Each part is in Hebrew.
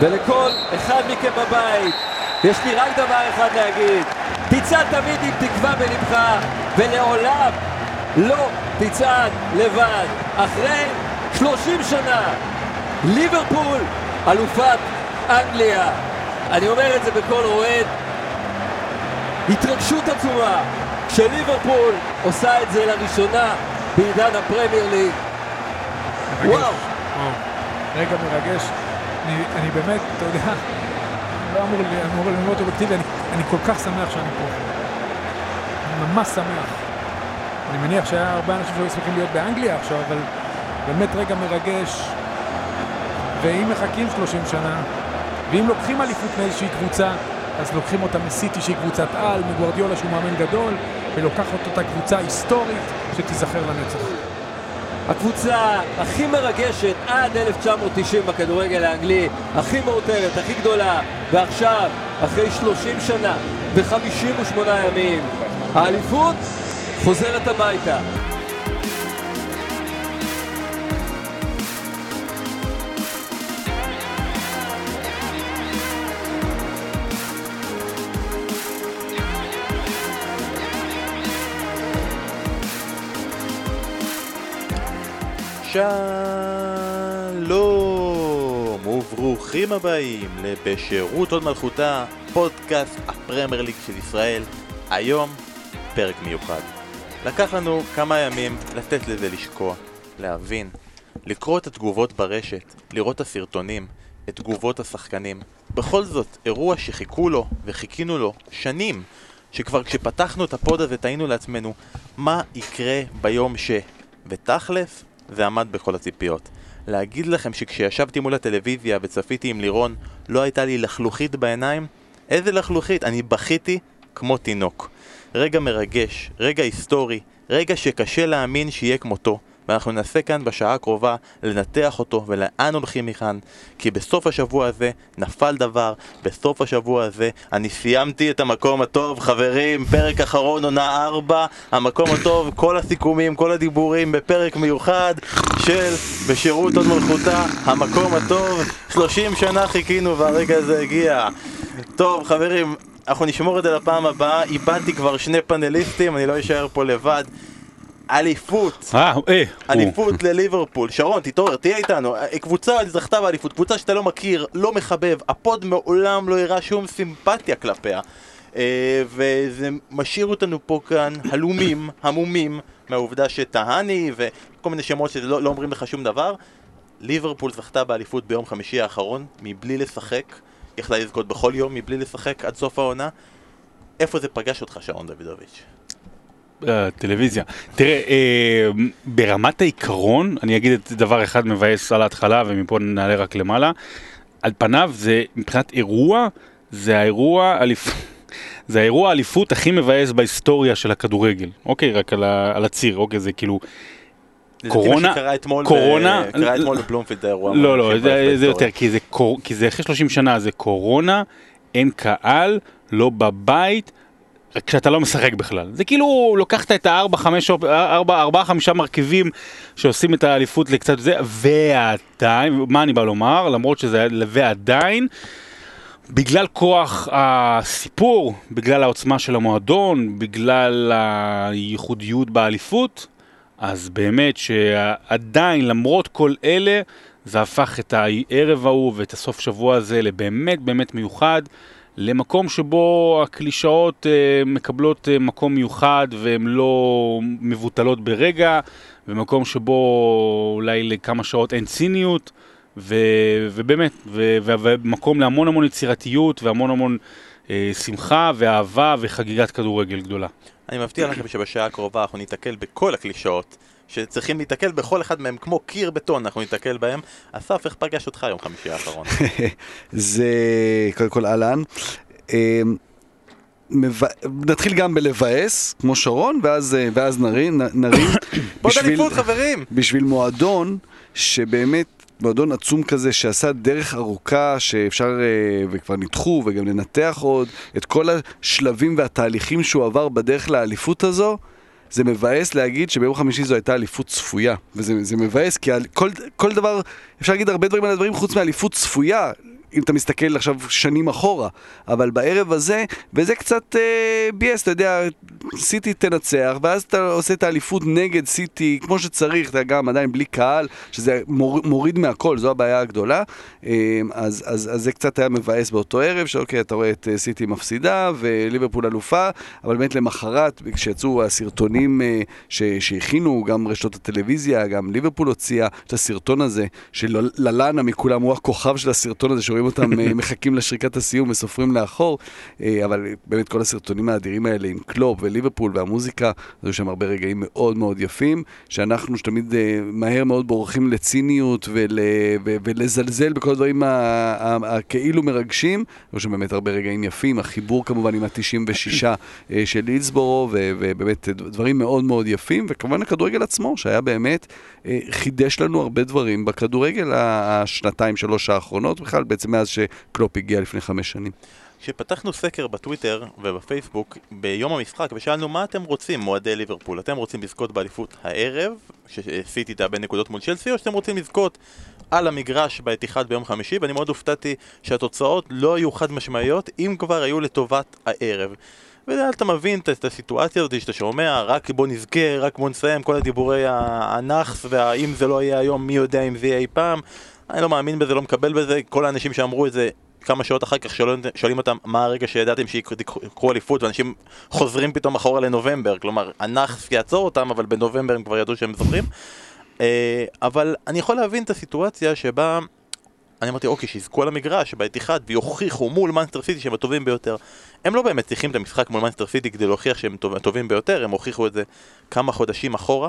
ולכל אחד מכם בבית, יש לי רק דבר אחד להגיד, תצעד תמיד עם תקווה בלבך, ולעולם לא תצעד לבד. אחרי 30 שנה, ליברפול, אלופת אנגליה. אני אומר את זה בקול רועד, התרגשות עצומה כשליברפול עושה את זה לראשונה בעידן הפרמייר ליג. וואו. רגע מרגש. אני, אני באמת, אתה יודע, לא אמור, אמור להיות אובייקטיבי, אני, אני כל כך שמח שאני פה. אני ממש שמח. אני מניח שהיה הרבה אנשים שהיו שמחים להיות באנגליה עכשיו, אבל באמת רגע מרגש. ואם מחכים 30 שנה, ואם לוקחים אליפות מאיזושהי קבוצה, אז לוקחים אותה מסיטי שהיא קבוצת על, מגוורדיולה שהוא מאמן גדול, ולוקחת אותה קבוצה היסטורית שתיזכר לנצח. הקבוצה הכי מרגשת עד 1990 בכדורגל האנגלי, הכי מאותרת, הכי גדולה, ועכשיו, אחרי 30 שנה ו-58 ימים, האליפות חוזרת הביתה. שלום וברוכים הבאים לבשירות הוד מלכותה, פודקאסט הפרמייר ליג של ישראל. היום פרק מיוחד. לקח לנו כמה ימים לתת לזה לשקוע, להבין, לקרוא את התגובות ברשת, לראות את הסרטונים, את תגובות השחקנים. בכל זאת, אירוע שחיכו לו וחיכינו לו שנים, שכבר כשפתחנו את ה pod הזה תהינו לעצמנו מה יקרה ביום ש... ותכלס, זה עמד בכל הציפיות. להגיד לכם שכשישבתי מול הטלוויזיה וצפיתי עם לירון, לא הייתה לי לחלוכית בעיניים? איזה לחלוכית? אני בכיתי כמו תינוק. רגע מרגש, רגע היסטורי, רגע שקשה להאמין שיהיה כמותו. ואנחנו ננסה כאן בשעה הקרובה לנתח אותו ולאן הולכים מכאן כי בסוף השבוע הזה נפל דבר, בסוף השבוע הזה אני סיימתי את המקום הטוב חברים, פרק אחרון עונה 4 המקום הטוב, כל הסיכומים, כל הדיבורים בפרק מיוחד של בשירות עוד מלכותה המקום הטוב 30 שנה חיכינו והרגע הזה הגיע. טוב חברים, אנחנו נשמור את זה לפעם הבאה, איבדתי כבר שני פאנליסטים, אני לא אשאר פה לבד אליפות, אה, אה, אליפות לליברפול, שרון תתעורר, תהיה איתנו, קבוצה זכתה באליפות, קבוצה שאתה לא מכיר, לא מחבב, הפוד מעולם לא הראה שום סימפתיה כלפיה. אה, וזה משאיר אותנו פה כאן הלומים, המומים, מהעובדה שטהני וכל מיני שמות שלא לא אומרים לך שום דבר. ליברפול זכתה באליפות ביום חמישי האחרון, מבלי לשחק, יכלה לזכות בכל יום מבלי לשחק עד סוף העונה. איפה זה פגש אותך שרון דוידוביץ'? אה, טלוויזיה. תראה, אה, ברמת העיקרון, אני אגיד את דבר אחד מבאס על ההתחלה ומפה נעלה רק למעלה. על פניו זה, מבחינת אירוע, זה האירוע אליפ... זה האירוע האליפות הכי מבאס בהיסטוריה של הכדורגל. אוקיי, רק על, ה... על הציר, אוקיי, זה כאילו... קורונה, זה שקרה אתמול קורונה, ב... קרה אתמול בבלומפילד האירוע. לא, לא, זה, זה יותר. כי זה, קור... כי זה אחרי 30 שנה, זה קורונה, אין קהל, לא בבית, כשאתה לא משחק בכלל. זה כאילו לוקחת את הארבע, חמש, ארבע, ארבעה, חמישה מרכיבים שעושים את האליפות לקצת זה, ועדיין, מה אני בא לומר? למרות שזה, ועדיין, בגלל כוח הסיפור, בגלל העוצמה של המועדון, בגלל הייחודיות באליפות, אז באמת שעדיין, למרות כל אלה, זה הפך את הערב ההוא ואת הסוף שבוע הזה לבאמת באמת מיוחד. למקום שבו הקלישאות אה, מקבלות אה, מקום מיוחד והן לא מבוטלות ברגע, ומקום שבו אולי לכמה שעות אין ציניות, ו, ובאמת, ו, ו, ומקום להמון המון יצירתיות והמון המון אה, שמחה ואהבה וחגיגת כדורגל גדולה. אני מבטיח לכם שבשעה הקרובה אנחנו ניתקל בכל הקלישאות שצריכים להיתקל בכל אחד מהם כמו קיר בטון אנחנו ניתקל בהם. אסף, איך פגש אותך יום חמישי האחרון? זה קודם כל אהלן. אה, מב... נתחיל גם בלבאס, כמו שרון, ואז, אה, ואז נרים, נרים. בשביל- אליפות חברים! בשביל מועדון שבאמת, מועדון עצום כזה שעשה דרך ארוכה שאפשר, אה, וכבר ניתחו וגם לנתח עוד, את כל השלבים והתהליכים שהוא עבר בדרך לאליפות הזו, זה מבאס להגיד שביום חמישי זו הייתה אליפות צפויה. וזה זה מבאס כי כל, כל דבר, אפשר להגיד הרבה דברים על הדברים חוץ מאליפות צפויה. אם אתה מסתכל עכשיו שנים אחורה, אבל בערב הזה, וזה קצת אה, ביאס, אתה יודע, סיטי תנצח, ואז אתה עושה את האליפות נגד סיטי כמו שצריך, אתה גם עדיין בלי קהל, שזה מור, מוריד מהכל, זו הבעיה הגדולה. אה, אז, אז, אז זה קצת היה מבאס באותו ערב, שאוקיי, אתה רואה את אה, סיטי מפסידה וליברפול אלופה, אבל באמת למחרת, כשיצאו הסרטונים אה, ש, שהכינו, גם רשתות הטלוויזיה, גם ליברפול הוציאה את הסרטון הזה, שללאנה מכולם הוא הכוכב של הסרטון הזה, שרואים אותם אה, מחכים לשריקת הסיום וסופרים לאחור, אה, אבל באמת כל הסרטונים האדירים האלה עם קלופ וליברפול והמוזיקה, היו שם הרבה רגעים מאוד מאוד יפים, שאנחנו שתמיד אה, מהר מאוד בורחים לציניות ול, ו, ולזלזל בכל הדברים הכאילו מרגשים, היו שם באמת הרבה רגעים יפים, החיבור כמובן עם ה-96 של לידסבורו, ובאמת דברים מאוד מאוד יפים, וכמובן הכדורגל עצמו, שהיה באמת, חידש לנו הרבה דברים בכדורגל השנתיים, שלוש האחרונות, בכלל בעצם מאז שקלופ הגיע לפני חמש שנים. כשפתחנו סקר בטוויטר ובפייסבוק ביום המשחק ושאלנו מה אתם רוצים, מועדי ליברפול, אתם רוצים לזכות באליפות הערב, שסיטי תאבד נקודות מול צ'לסי, או שאתם רוצים לזכות על המגרש באתיחד ביום חמישי, ואני מאוד הופתעתי שהתוצאות לא היו חד משמעיות, אם כבר היו לטובת הערב. ואתה מבין את הסיטואציה הזאת שאתה שומע, רק בוא נזכה, רק בוא נסיים, כל הדיבורי הנאחס, והאם זה לא יהיה היום, מי יודע אם זה יהיה אי פעם. אני לא מאמין בזה, לא מקבל בזה, כל האנשים שאמרו את זה כמה שעות אחר כך שואלים, אותם מה הרגע שידעתם שיקחו אליפות? ואנשים חוזרים פתאום אחורה לנובמבר. כלומר הנאחס יעצור אותם אבל בנובמבר הם כבר ידעו שהם זוכרים. אה, אבל אני יכול להבין את הסיטואציה שבה אני אמרתי אוקיי שיזכו על המגרש בעת אחד ויוכיחו מול מנסטר סיטי שהם הטובים ביותר. הם לא באמת צריכים את המשחק מול מנסטר סיטי כדי להוכיח שהם הטובים ביותר הם הוכיחו את זה כמה חודשים אחורה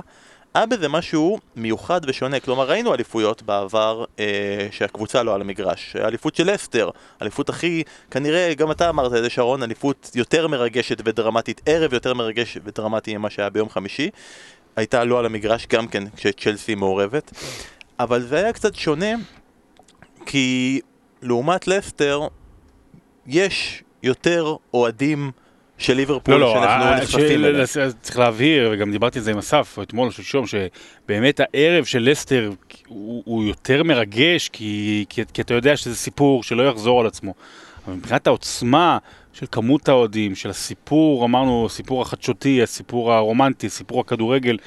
היה בזה משהו מיוחד ושונה, כלומר ראינו אליפויות בעבר אה, שהקבוצה לא על המגרש, אליפות של אסטר, אליפות הכי, כנראה גם אתה אמרת את זה שרון, אליפות יותר מרגשת ודרמטית, ערב יותר מרגש ודרמטי ממה שהיה ביום חמישי, הייתה לא על המגרש גם כן כשצ'לסי מעורבת, אבל זה היה קצת שונה כי לעומת לסטר יש יותר אוהדים של ליברפול לא, לא, שאנחנו אה, נחשפים אליה. צריך להבהיר, וגם דיברתי על זה עם אסף אתמול או שלשום, שבאמת הערב של לסטר הוא, הוא יותר מרגש, כי, כי, כי אתה יודע שזה סיפור שלא יחזור על עצמו. אבל מבחינת העוצמה של כמות האוהדים, של הסיפור, אמרנו, הסיפור החדשותי, הסיפור הרומנטי, סיפור הכדורגל,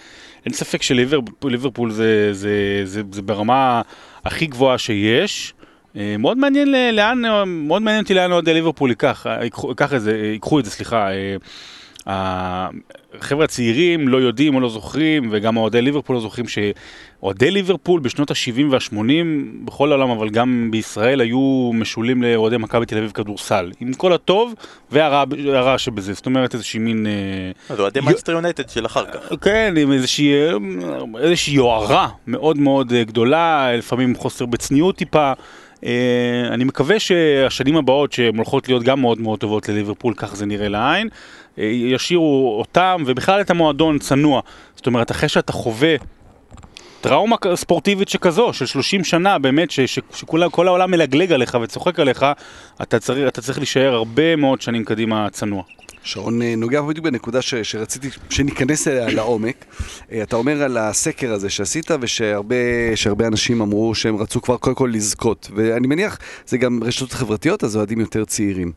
אין ספק שליברפול זה, זה, זה, זה ברמה הכי גבוהה שיש. אה, מאוד מעניין לאן, מאוד מעניין אותי לאן אוהדי ליברפול ייקח, אה, ייקח את זה, ייקחו את זה, סליחה. אה, החבר'ה הצעירים לא יודעים או לא זוכרים, וגם אוהדי ליברפול לא זוכרים שאוהדי ליברפול בשנות ה-70 וה-80 בכל העולם, אבל גם בישראל, היו משולים לאוהדי מכבי תל אביב כדורסל, עם כל הטוב והרע שבזה, זאת אומרת איזושהי מין... אז אוהדי מנצ'סטר יונייטד של אחר כך. כן, עם איזושהי, איזושהי יוהרה מאוד מאוד גדולה, לפעמים חוסר בצניעות טיפה. אה, אני מקווה שהשנים הבאות, שהן הולכות להיות גם מאוד מאוד טובות לליברפול, כך זה נראה לעין, אה, ישאירו אותם ובכלל את המועדון צנוע. זאת אומרת, אחרי שאתה חווה טראומה ספורטיבית שכזו, של 30 שנה, באמת, שכל העולם מלגלג עליך וצוחק עליך, אתה צריך, אתה צריך להישאר הרבה מאוד שנים קדימה צנוע. שרון אה, נוגע בדיוק בנקודה ש, שרציתי שניכנס אליה לעומק. אה, אתה אומר על הסקר הזה שעשית ושהרבה אנשים אמרו שהם רצו כבר קודם כל לזכות. ואני מניח, זה גם רשתות חברתיות, אז אוהדים יותר צעירים.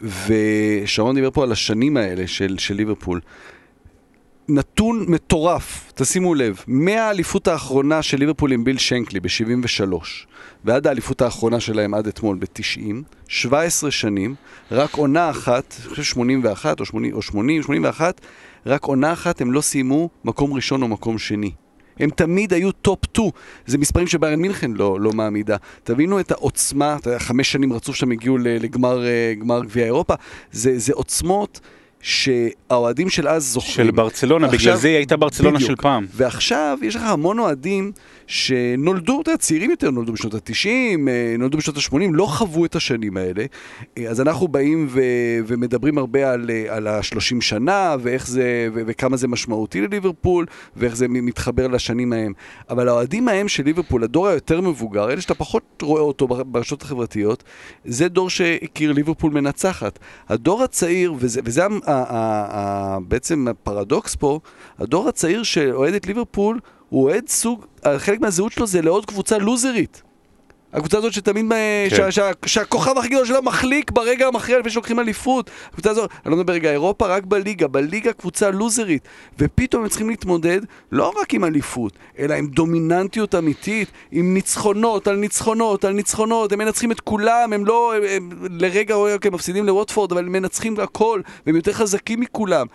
ושרון דיבר פה על השנים האלה של, של ליברפול. נתון מטורף, תשימו לב, מהאליפות האחרונה של ליברפול עם ביל שנקלי ב-73 ועד האליפות האחרונה שלהם עד אתמול ב-90, 17 שנים, רק עונה אחת, אני חושב 81 או 80, או 80, 81, רק עונה אחת הם לא סיימו מקום ראשון או מקום שני. הם תמיד היו top 2, זה מספרים שביירן מינכן לא, לא מעמידה. תבינו את העוצמה, חמש שנים רצוף שהם הגיעו לגמר אה, גביע אירופה, זה, זה עוצמות שהאוהדים של אז זוכרים. של ברצלונה, עכשיו, בגלל זה היא הייתה ברצלונה בדיוק. של פעם. ועכשיו יש לך המון אוהדים שנולדו, אתה יודע, צעירים יותר, נולדו בשנות ה-90, אה, נולדו בשנות ה-80, לא חוו את השנים האלה. אה, אז אנחנו באים ו- ומדברים הרבה על, אה, על ה-30 שנה, ואיך זה, ו- וכמה זה משמעותי לליברפול, ואיך זה מתחבר לשנים ההם. אבל האוהדים ההם של ליברפול, הדור היותר מבוגר, אלה שאתה פחות רואה אותו ברשתות החברתיות, זה דור שהכיר ליברפול מנצחת. הדור הצעיר, וזה, וזה בעצם הפרדוקס פה, הדור הצעיר שאוהד את ליברפול, הוא אוהד סוג, חלק מהזהות שלו זה לעוד קבוצה לוזרית. הקבוצה הזאת שתמיד, אה, כן. שה- שה- שהכוכב הכי גדול שלה מחליק ברגע המכריע לפני שלוקחים אליפות. הקבוצה הזאת, אני לא מדבר רגע אירופה, רק בליגה, בליגה קבוצה לוזרית. ופתאום הם צריכים להתמודד לא רק עם אליפות, אלא עם דומיננטיות אמיתית, עם ניצחונות על ניצחונות על ניצחונות, הם מנצחים את כולם, הם לא, הם, הם לרגע אוקיי, מפסידים לווטפורד, אבל הם מנצחים הכל, והם יותר חזקים מכולם.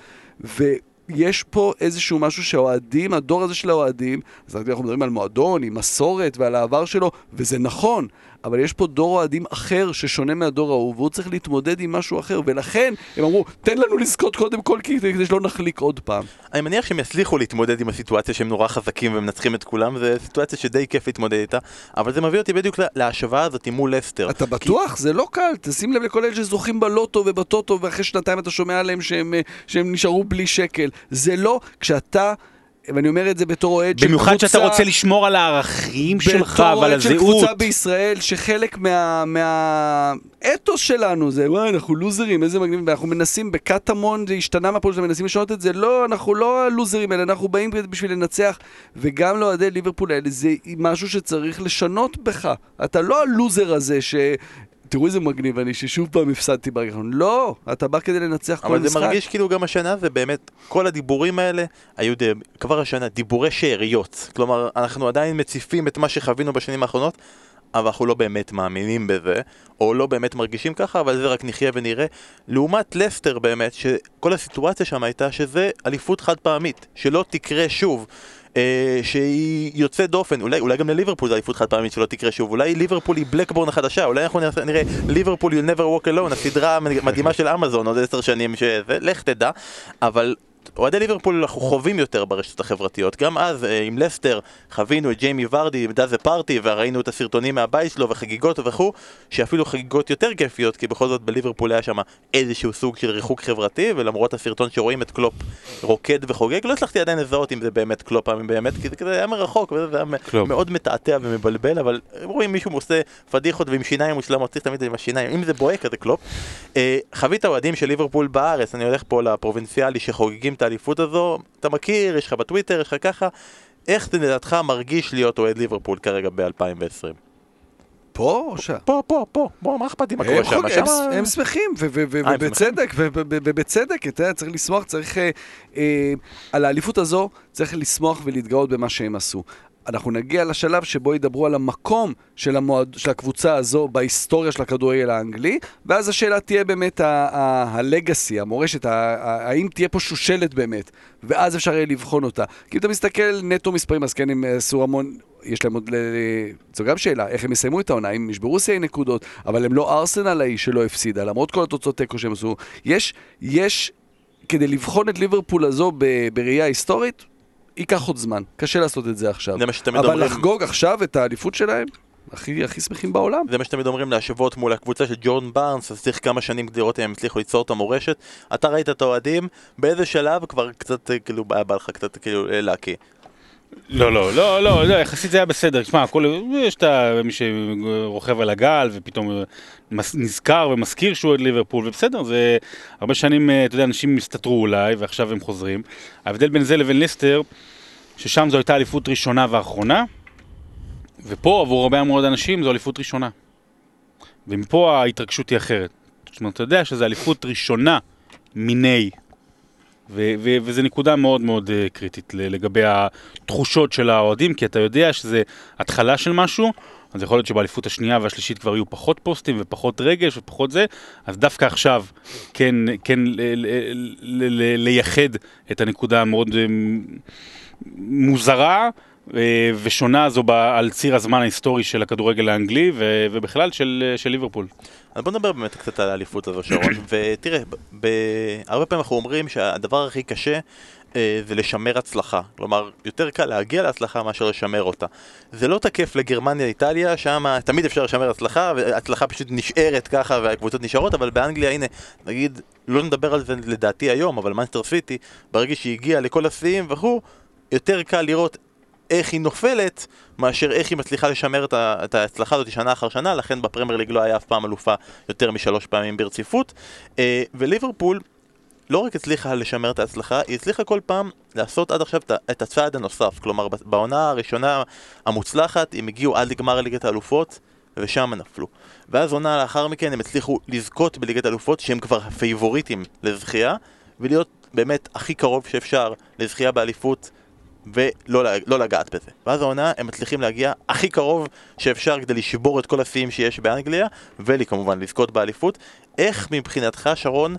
ויש פה איזשהו משהו שהאוהדים, הדור הזה של האוהדים, אז אנחנו מדברים על מועדון, עם מסורת ועל העבר שלו, וזה נכון, אבל יש פה דור אוהדים אחר ששונה מהדור ההוא, והוא צריך להתמודד עם משהו אחר, ולכן הם אמרו, תן לנו לזכות קודם כל כי- כדי שלא נחליק עוד פעם. אני מניח שהם יצליחו להתמודד עם הסיטואציה שהם נורא חזקים ומנצחים את כולם, זו סיטואציה שדי כיף להתמודד איתה, אבל זה מביא אותי בדיוק לה- להשוואה הזאת מול לסטר. אתה בטוח? זה לא קל, תשים לב לכל אלה שזוכים בלוטו ובטוטו ואחרי שנתיים אתה שומע עליהם שהם, אה, שהם נשארו בלי שקל. זה לא, כשאתה, ואני אומר את זה בתור אוהד של במיוחד שאתה קבוצה- רוצה לשמור על הערכים שלך בתור ועל אוהד של הזהות. קבוצה בישראל, שחלק מה- מהאתוס שלנו זה, וואי, אנחנו לוזרים, איזה מגניב, ואנחנו מנסים בקטמון, זה השתנה מהפועל שלנו, מנסים לשנות את זה, לא, אנחנו לא הלוזרים האלה, אנחנו באים בשביל לנצח, וגם לאוהדי ליברפול האלה, זה משהו שצריך לשנות בך. אתה לא הלוזר הזה ש... תראו איזה מגניב אני, ששוב פעם הפסדתי ברגע האחרון. לא, אתה בא כדי לנצח כל אבל משחק. זה מרגיש כאילו גם השנה זה באמת, כל הדיבורים האלה היו די, כבר השנה דיבורי שאריות. כלומר, אנחנו עדיין מציפים את מה שחווינו בשנים האחרונות, אבל אנחנו לא באמת מאמינים בזה, או לא באמת מרגישים ככה, אבל זה רק נחיה ונראה. לעומת לסטר באמת, שכל הסיטואציה שם הייתה שזה אליפות חד פעמית, שלא תקרה שוב. אה, שהיא יוצאת דופן, אולי, אולי גם לליברפול זה אליפות חד פעמית שלא תקרה שוב, אולי ליברפול היא בלקבורן החדשה, אולי אנחנו נראה- נראה ליברפול you never walk alone, הסדרה המדהימה של אמזון עוד עשר שנים, שזה, לך תדע, אבל אוהדי ליברפול אנחנו חווים יותר ברשתות החברתיות, גם אז אה, עם לסטר חווינו את ג'יימי ורדי, has a party, וראינו את הסרטונים מהבית שלו וחגיגות וכו', שאפילו חגיגות יותר כיפיות, כי בכל זאת בליברפול היה שם איזשהו סוג של ריחוק חברתי, ולמרות הסרטון שרואים את קלופ רוקד וחוגג, לא הצלחתי עדיין לזהות אם זה באמת קלופ, אם באמת, כי זה כזה היה מרחוק, וזה היה קלופ. מאוד מתעתע ומבלבל, אבל רואים מישהו עושה פדיחות ועם שיניים מושלמות, צריך תמיד עם השיניים, אם זה בוהק אז זה קלופ. אה, חווית אוהדים של ליברפול בארץ, אני הולך פה לפרובינציאלי שחוגגים את האליפות הזו, אתה מכיר, יש לך בטוויטר, יש לך ככה, איך זה לדעתך מרגיש להיות אוהד ליברפול כרגע ב-2020? פה או שם? פה, פה, פה, בוא, מה אכפת לי מה קורה שם? שם- הם- שמחים, אה, ובצדק, ובצדק, אתה יודע, צריך לשמוח, צריך... אה, אה, על האליפות הזו צריך לשמוח ולהתגאות במה שהם עשו. אנחנו נגיע לשלב שבו ידברו על המקום של, המועד, של הקבוצה הזו בהיסטוריה של הכדורגל האנגלי, ואז השאלה תהיה באמת ה- ה- הלגאסי, המורשת, ה- ה- האם תהיה פה שושלת באמת, ואז אפשר יהיה לבחון אותה. כי אם אתה מסתכל נטו מספרים, אז כן, הם עשו המון... יש להם עוד... ל... זו גם שאלה, איך הם יסיימו את העונה, אם ישברו שיאי נקודות, אבל הם לא ארסנל ההיא שלא הפסידה, למרות כל התוצאות תיקו שהם עשו. יש, יש, כדי לבחון את ליברפול הזו בראייה היסטורית, ייקח עוד זמן. קשה לעשות את זה עכשיו. זה מה שתמיד אבל אומרים. לחגוג עכשיו את האליפות שלהם, הכי, הכי שמחים בעולם. זה מה שתמיד אומרים להשוות מול הקבוצה של ג'ורדן בארנס, אז צריך כמה שנים כדי לראות אם הם הצליחו ליצור את המורשת. אתה ראית את האוהדים, באיזה שלב כבר קצת, אה, כאילו, היה בא לך קצת, כאילו, אה, להקיא. לא, לא, לא, לא, לא, יחסית זה היה בסדר. שמע, הכל, יש את מי שרוכב על הגל ופתאום נזכר ומזכיר שהוא אוהד ליברפול, ובסדר, זה הרבה שנים, אה, אתה יודע, אנשים הסתתרו אולי, ועכשיו הם חוזרים. ההבדל בין זה לבין ליסטר, ששם זו הייתה אליפות ראשונה ואחרונה, ופה עבור הרבה מאוד אנשים זו אליפות ראשונה. ומפה ההתרגשות היא אחרת. זאת אומרת, אתה יודע שזו אליפות ראשונה מיני. ו- ו- וזו נקודה מאוד מאוד uh, קריטית לגבי התחושות של האוהדים, כי אתה יודע שזה התחלה של משהו, אז יכול להיות שבאליפות השנייה והשלישית כבר יהיו פחות פוסטים ופחות רגש ופחות זה, אז דווקא עכשיו כן, כן לייחד את הנקודה המאוד אה, מוזרה ושונה הזו ב- על ציר הזמן ההיסטורי של הכדורגל האנגלי ו- ובכלל של, של ליברפול. אז בוא נדבר באמת קצת על האליפות הזו, שרון. ותראה, ב- ב- הרבה פעמים אנחנו אומרים שהדבר הכי קשה אה, זה לשמר הצלחה. כלומר, יותר קל להגיע להצלחה מאשר לשמר אותה. זה לא תקף לגרמניה, איטליה, שם תמיד אפשר לשמר הצלחה, והצלחה פשוט נשארת ככה והקבוצות נשארות, אבל באנגליה, הנה, נגיד, לא נדבר על זה לדעתי היום, אבל מנסטר סיטי, ברגע שהיא הגיעה לכל השיאים וכו', יותר קל לראות איך היא נופלת, מאשר איך היא מצליחה לשמר את, ה- את ההצלחה הזאת שנה אחר שנה, לכן בפרמייר ליג לא היה אף פעם אלופה יותר משלוש פעמים ברציפות. אה, וליברפול לא רק הצליחה לשמר את ההצלחה, היא הצליחה כל פעם לעשות עד עכשיו את הצעד הנוסף. כלומר, בעונה הראשונה המוצלחת, הם הגיעו עד לגמר ליגת האלופות, ושם נפלו. ואז עונה לאחר מכן הם הצליחו לזכות בליגת אלופות שהם כבר הפייבוריטים לזכייה, ולהיות באמת הכי קרוב שאפשר לזכייה באליפות ולא לא לגעת בזה. ואז העונה הם מצליחים להגיע הכי קרוב שאפשר כדי לשבור את כל השיאים שיש באנגליה, וכמובן לזכות באליפות. איך מבחינתך, שרון,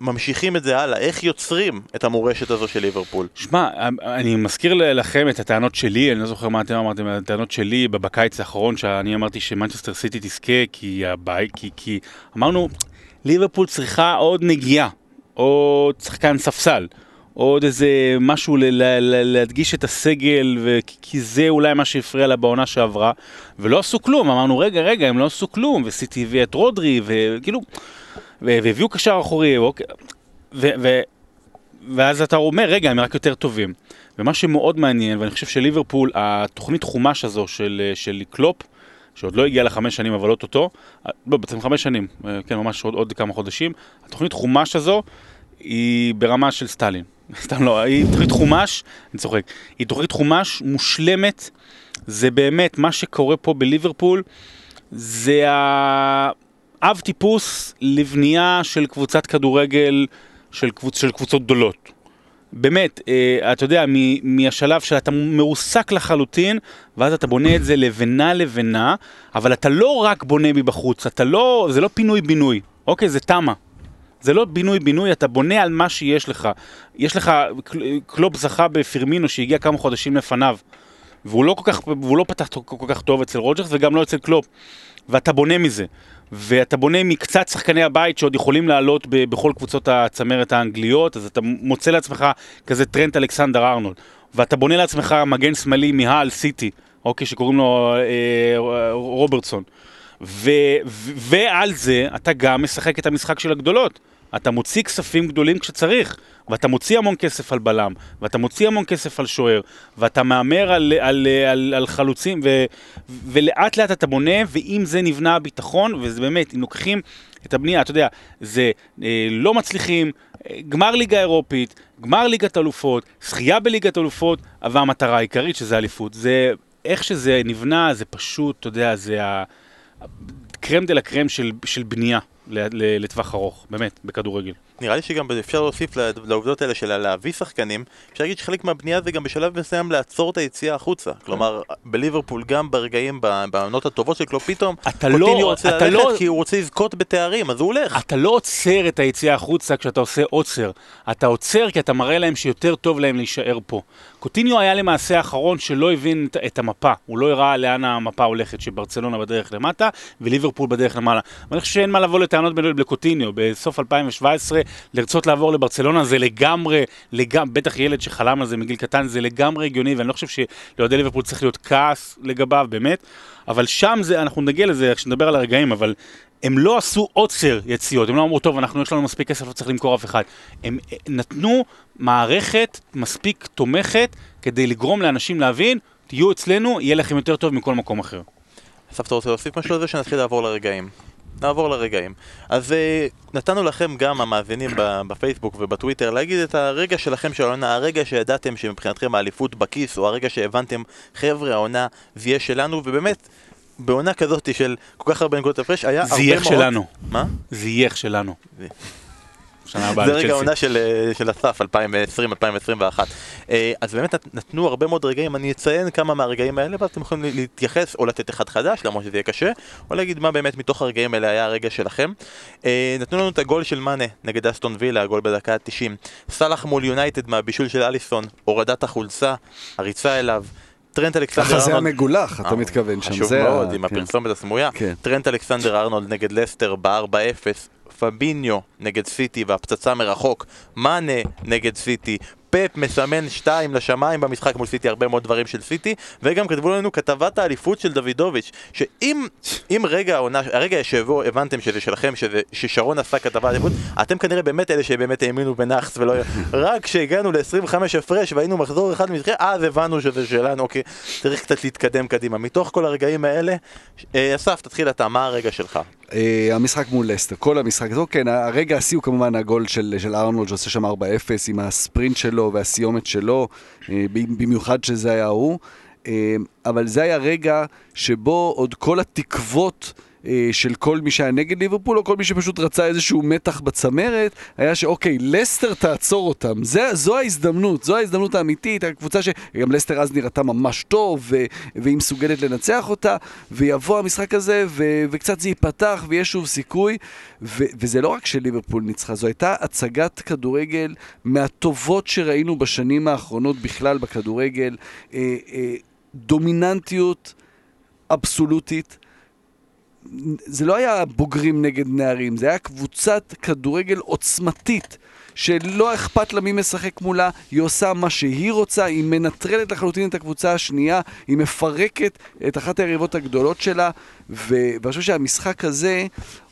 ממשיכים את זה הלאה? איך יוצרים את המורשת הזו של ליברפול? שמע, אני מזכיר לכם את הטענות שלי, אני לא זוכר מה אתם אמרתם, הטענות שלי בקיץ האחרון, שאני אמרתי שמנצ'סטר סיטי תזכה, כי הבית, כי, כי אמרנו, ליברפול צריכה עוד נגיעה, עוד שחקן ספסל. עוד איזה משהו ל- ל- ל- להדגיש את הסגל, ו- כי זה אולי מה שהפריע לה בעונה שעברה, ולא עשו כלום, אמרנו רגע רגע הם לא עשו כלום, וסיטי הביא את רודרי, וכאילו, והביאו קשר אחורי, ואוקיי, ו- ו- ואז אתה אומר רגע הם רק יותר טובים. ומה שמאוד מעניין, ואני חושב שליברפול, התוכנית חומש הזו של, של קלופ, שעוד לא הגיע לחמש שנים אבל אוטוטו, לא בעצם חמש שנים, כן ממש עוד, עוד כמה חודשים, התוכנית חומש הזו היא ברמה של סטלין. סתם לא, היא תוכנית חומש, אני צוחק, היא תוכנית חומש מושלמת, זה באמת, מה שקורה פה בליברפול, זה האב טיפוס לבנייה של קבוצת כדורגל של, קבוצ, של קבוצות גדולות. באמת, אה, אתה יודע, מהשלב שאתה מרוסק לחלוטין, ואז אתה בונה את זה לבנה לבנה, אבל אתה לא רק בונה מבחוץ, אתה לא, זה לא פינוי-בינוי, אוקיי? זה תמ"א. זה לא פינוי-בינוי, אתה בונה על מה שיש לך. יש לך, קלופ זכה בפירמינו שהגיע כמה חודשים לפניו, והוא לא, כל כך, והוא לא פתח כל כך טוב אצל רוג'רס וגם לא אצל קלופ, ואתה בונה מזה. ואתה בונה מקצת שחקני הבית שעוד יכולים לעלות ב- בכל קבוצות הצמרת האנגליות, אז אתה מוצא לעצמך כזה טרנט אלכסנדר ארנולד, ואתה בונה לעצמך מגן שמאלי מהל סיטי, אוקיי, שקוראים לו אה, רוברטסון. ו- ו- ועל זה אתה גם משחק את המשחק של הגדולות. אתה מוציא כספים גדולים כשצריך, ואתה מוציא המון כסף על בלם, ואתה מוציא המון כסף על שוער, ואתה מהמר על, על, על, על חלוצים, ו, ולאט לאט אתה בונה, ועם זה נבנה הביטחון, וזה באמת, אם לוקחים את הבנייה, אתה יודע, זה אה, לא מצליחים, אה, גמר ליגה אירופית, גמר ליגת אלופות, זכייה בליגת אלופות, אבל המטרה העיקרית שזה אליפות. זה, איך שזה נבנה, זה פשוט, אתה יודע, זה ה... קרם דה לה קרם של, של בנייה לטווח ארוך, באמת, בכדורגל. נראה לי שגם אפשר להוסיף לעובדות האלה של להביא שחקנים, אפשר להגיד שחלק מהבנייה זה גם בשלב מסוים לעצור את היציאה החוצה. כלומר, בליברפול גם ברגעים, בעונות הטובות של קלופ פתאום, קוטיני לא, רוצה ללכת לא, כי הוא רוצה לזכות בתארים, אז הוא הולך. אתה לא עוצר את היציאה החוצה כשאתה עושה עוצר. אתה עוצר כי אתה מראה להם שיותר טוב להם להישאר פה. קוטיניו היה למעשה האחרון שלא הבין את, את המפה, הוא לא הראה לאן המפה הולכת, שברצלונה בדרך למטה וליברפול בדרך למעלה. אני חושב שאין מה לבוא לטענות לקוטיניו, בסוף 2017 לרצות לעבור לברצלונה זה לגמרי, לגמרי, בטח ילד שחלם על זה מגיל קטן, זה לגמרי הגיוני, ואני לא חושב שלאוהדי ליברפול צריך להיות כעס לגביו, באמת, אבל שם זה, אנחנו נגיע לזה כשנדבר על הרגעים, אבל הם לא עשו עוצר יציאות, הם לא אמרו, טוב, אנחנו יש לנו מספיק כסף, לא צריך למכור אף אחד. הם אה, נתנו מערכת מספיק תומכת כדי לגרום לאנשים להבין, תהיו אצלנו, יהיה לכם יותר טוב מכל מקום אחר. אסף, אתה רוצה להוסיף משהו על זה שנתחיל לעבור לרגעים? נעבור לרגעים. אז uh, נתנו לכם גם, המאזינים בפייסבוק ובטוויטר, להגיד את הרגע שלכם של העונה, הרגע שידעתם שמבחינתכם האליפות בכיס, או הרגע שהבנתם, חבר'ה, העונה זה יהיה שלנו, ובאמת, בעונה כזאת של כל כך הרבה נקודות הפרש, היה הרבה מאוד... זייח שלנו. מה? זייח שלנו. שנה הבאה זה רגע העונה של, אה, של אסף, 2020-2021. אה, אז באמת נתנו הרבה מאוד רגעים, אני אציין כמה מהרגעים האלה, ואז אתם יכולים להתייחס או לתת אחד חדש, למרות שזה יהיה קשה, או להגיד מה באמת מתוך הרגעים האלה היה הרגע שלכם. אה, נתנו לנו את הגול של מאנה נגד אסטון וילה, הגול בדקה ה-90. סאלח מול יונייטד מהבישול של אליסון, הורדת החולצה, הריצה אליו. טרנט אלכסנדר ארנולד... ככה זה המגולח, אתה מתכוון שם. חשוב מאוד, עם כן. הפרסומת הסמויה. כן. טרנט אלכסנדר ארנולד נגד לסטר ב-4-0, פביניו נגד סיטי והפצצה מרחוק, מאנה נגד סיטי, פפ מסמן שתיים לשמיים במשחק מול סיטי, הרבה מאוד דברים של סיטי, וגם כתבו לנו כתבת האליפות של דוידוביץ', שאם רגע העונה, הרגע שבו הבנתם שזה שלכם, שזה, ששרון עשה כתבת האליפות, אתם כנראה באמת אלה שבאמת האמינו בנאחס ולא... רק כשהגענו ל-25 הפרש והיינו מחזור אחד מזכיר, אז הבנו שזה שלנו, אוקיי, צריך קצת להתקדם קדימה. מתוך כל הרגעים האלה, אה, אסף, תתחיל אתה, מה הרגע שלך? Uh, המשחק מול לסטר, כל המשחק, זה כן, הרגע השיא הוא כמובן הגול של, של ארנולד שעושה שם 4-0 עם הספרינט שלו והסיומת שלו, uh, במיוחד שזה היה הוא. אה, אבל זה היה רגע שבו עוד כל התקוות... אה, של כל מי שהיה נגד ליברפול, או כל מי שפשוט רצה איזשהו מתח בצמרת, היה שאוקיי, לסטר תעצור אותם. זה, זו ההזדמנות, זו ההזדמנות האמיתית, הקבוצה שגם לסטר אז נראתה ממש טוב, ו, והיא מסוגלת לנצח אותה, ויבוא המשחק הזה, ו, וקצת זה ייפתח, ויהיה שוב סיכוי. ו, וזה לא רק שליברפול ניצחה, זו הייתה הצגת כדורגל מהטובות שראינו בשנים האחרונות בכלל בכדורגל. אה, אה, דומיננטיות אבסולוטית. זה לא היה בוגרים נגד נערים, זה היה קבוצת כדורגל עוצמתית. שלא אכפת לה מי משחק מולה, היא עושה מה שהיא רוצה, היא מנטרלת לחלוטין את הקבוצה השנייה, היא מפרקת את אחת היריבות הגדולות שלה. ואני חושב שהמשחק הזה,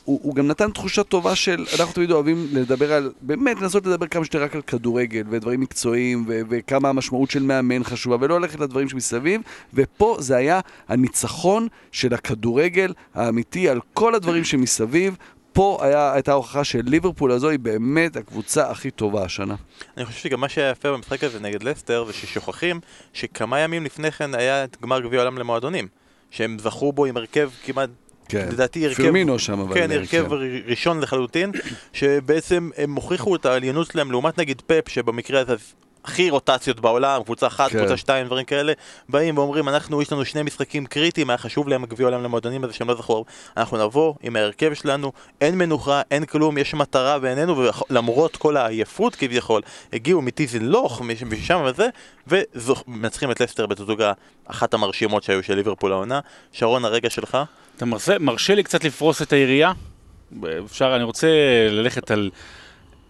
הוא, הוא גם נתן תחושה טובה של, אנחנו תמיד אוהבים לדבר על, באמת לנסות לדבר כמה שיותר רק על כדורגל ודברים מקצועיים ו- וכמה המשמעות של מאמן חשובה ולא ללכת לדברים שמסביב ופה זה היה הניצחון של הכדורגל האמיתי על כל הדברים שמסביב פה היה, הייתה ההוכחה של ליברפול הזו היא באמת הקבוצה הכי טובה השנה. אני חושב שגם מה שהיה יפה במשחק הזה נגד לסטר זה ששוכחים שכמה ימים לפני כן היה גמר גביע העולם למועדונים שהם זכו בו עם הרכב כמעט כן, לדעתי הרכב, פרמינו שם אבל... כן, הרכב ראשון לחלוטין, שבעצם הם הוכיחו את העליינות שלהם לעומת נגיד פפ, שבמקרה הזה הכי רוטציות בעולם, קבוצה אחת, כן. קבוצה שתיים, דברים כאלה, באים ואומרים, אנחנו, יש לנו שני משחקים קריטיים, היה חשוב להם גביע עולם למועדונים הזה שהם לא זכו, אנחנו נבוא עם ההרכב שלנו, אין מנוחה, אין כלום, יש מטרה בעינינו, ולמרות כל העייפות כביכול, הגיעו מטיזנלוך, משם וזה, ומנצחים את לסטר בתצוגה אחת המרשימות שהיו של ליברפול העונה. שרון, הרגע שלך? אתה מרשה, מרשה לי קצת לפרוס את היריעה? אפשר, אני רוצה ללכת על...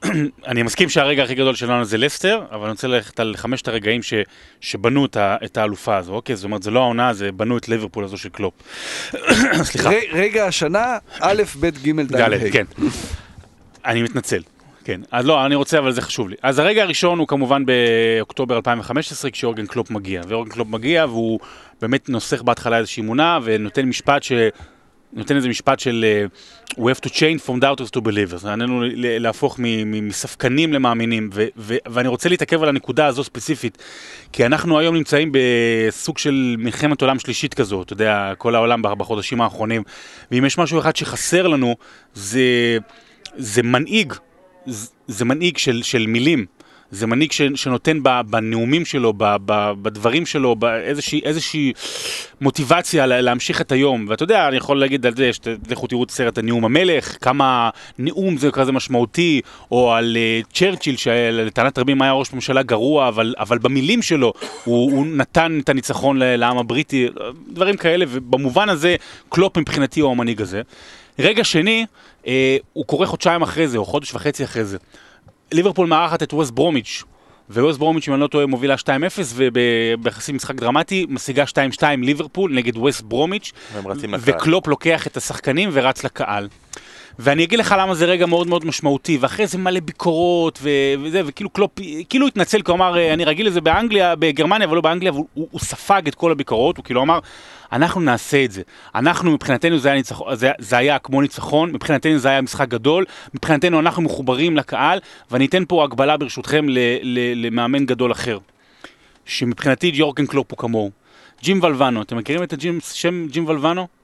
אני מסכים שהרגע הכי גדול שלנו זה לסטר, אבל אני רוצה ללכת על חמשת הרגעים ש, שבנו את, ה, את האלופה הזו, אוקיי? זאת אומרת, זה לא העונה, זה בנו את ליברפול הזו של קלופ. סליחה. ר, רגע השנה, א', ב', ג', ד', ה'. כן. אני מתנצל. כן, אז לא, אני רוצה, אבל זה חשוב לי. אז הרגע הראשון הוא כמובן באוקטובר 2015, כשיורגן קלופ מגיע. ויורגן קלופ מגיע, והוא באמת נוסח בהתחלה איזושהי אמונה, ונותן משפט ש... נותן איזה משפט של uh, We have to change from doubters to believers, עלינו להפוך מספקנים למאמינים, ו- ו- ואני רוצה להתעכב על הנקודה הזו ספציפית, כי אנחנו היום נמצאים בסוג של מלחמת עולם שלישית כזו, אתה יודע, כל העולם בחודשים האחרונים, ואם יש משהו אחד שחסר לנו, זה, זה מנהיג, זה, זה מנהיג של, של מילים. זה מנהיג שנותן בנאומים שלו, בדברים שלו, באיזושהי איזושהי מוטיבציה לה, להמשיך את היום. ואתה יודע, אני יכול להגיד על זה, שתלכו תראו את סרט הנאום המלך, כמה נאום זה כזה משמעותי, או על uh, צ'רצ'יל, שלטענת רבים היה ראש ממשלה גרוע, אבל, אבל במילים שלו הוא, הוא נתן את הניצחון לעם הבריטי, דברים כאלה, ובמובן הזה קלופ מבחינתי הוא המנהיג הזה. רגע שני, אה, הוא קורה חודשיים אחרי זה, או חודש וחצי אחרי זה. ליברפול מארחת את ווסט ברומיץ', וווסט ברומיץ', אם אני לא טועה, מובילה 2-0, וביחסים משחק דרמטי, משיגה 2-2 ליברפול נגד ווסט ברומיץ'. וקלופ לוקח את השחקנים ורץ לקהל. ואני אגיד לך למה זה רגע מאוד מאוד משמעותי, ואחרי זה מלא ביקורות וזה, וכאילו קלופ, כאילו התנצל, כי הוא אמר, אני רגיל לזה באנגליה, בגרמניה, אבל לא באנגליה, והוא הוא, הוא ספג את כל הביקורות, הוא כאילו אמר, אנחנו נעשה את זה. אנחנו, מבחינתנו זה היה, ניצח... זה, זה היה כמו ניצחון, מבחינתנו זה היה משחק גדול, מבחינתנו אנחנו מחוברים לקהל, ואני אתן פה הקבלה ברשותכם ל- ל- למאמן גדול אחר, שמבחינתי יורגן קלופ הוא כמוהו. ג'ים ולבנו, אתם מכירים את השם ג'ים ולבנו?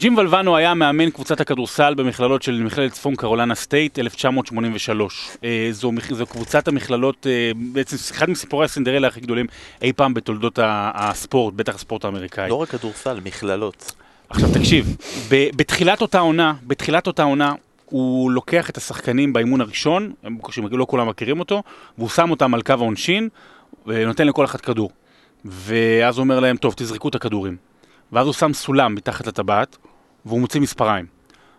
ג'ים ולבנו היה מאמן קבוצת הכדורסל במכללות של מכללת צפון קרולנה סטייט 1983. אה, זו, זו קבוצת המכללות, אה, בעצם אחד מסיפורי הסינדרלה הכי גדולים אי פעם בתולדות הספורט, בטח הספורט האמריקאי. לא רק כדורסל, מכללות. עכשיו תקשיב, בתחילת אותה עונה, בתחילת אותה עונה, הוא לוקח את השחקנים באימון הראשון, הם לא כולם מכירים אותו, והוא שם אותם על קו העונשין, ונותן לכל אחד כדור. ואז הוא אומר להם, טוב, תזרקו את הכדורים. ואז הוא שם סולם מתחת לטבעת, והוא מוציא מספריים.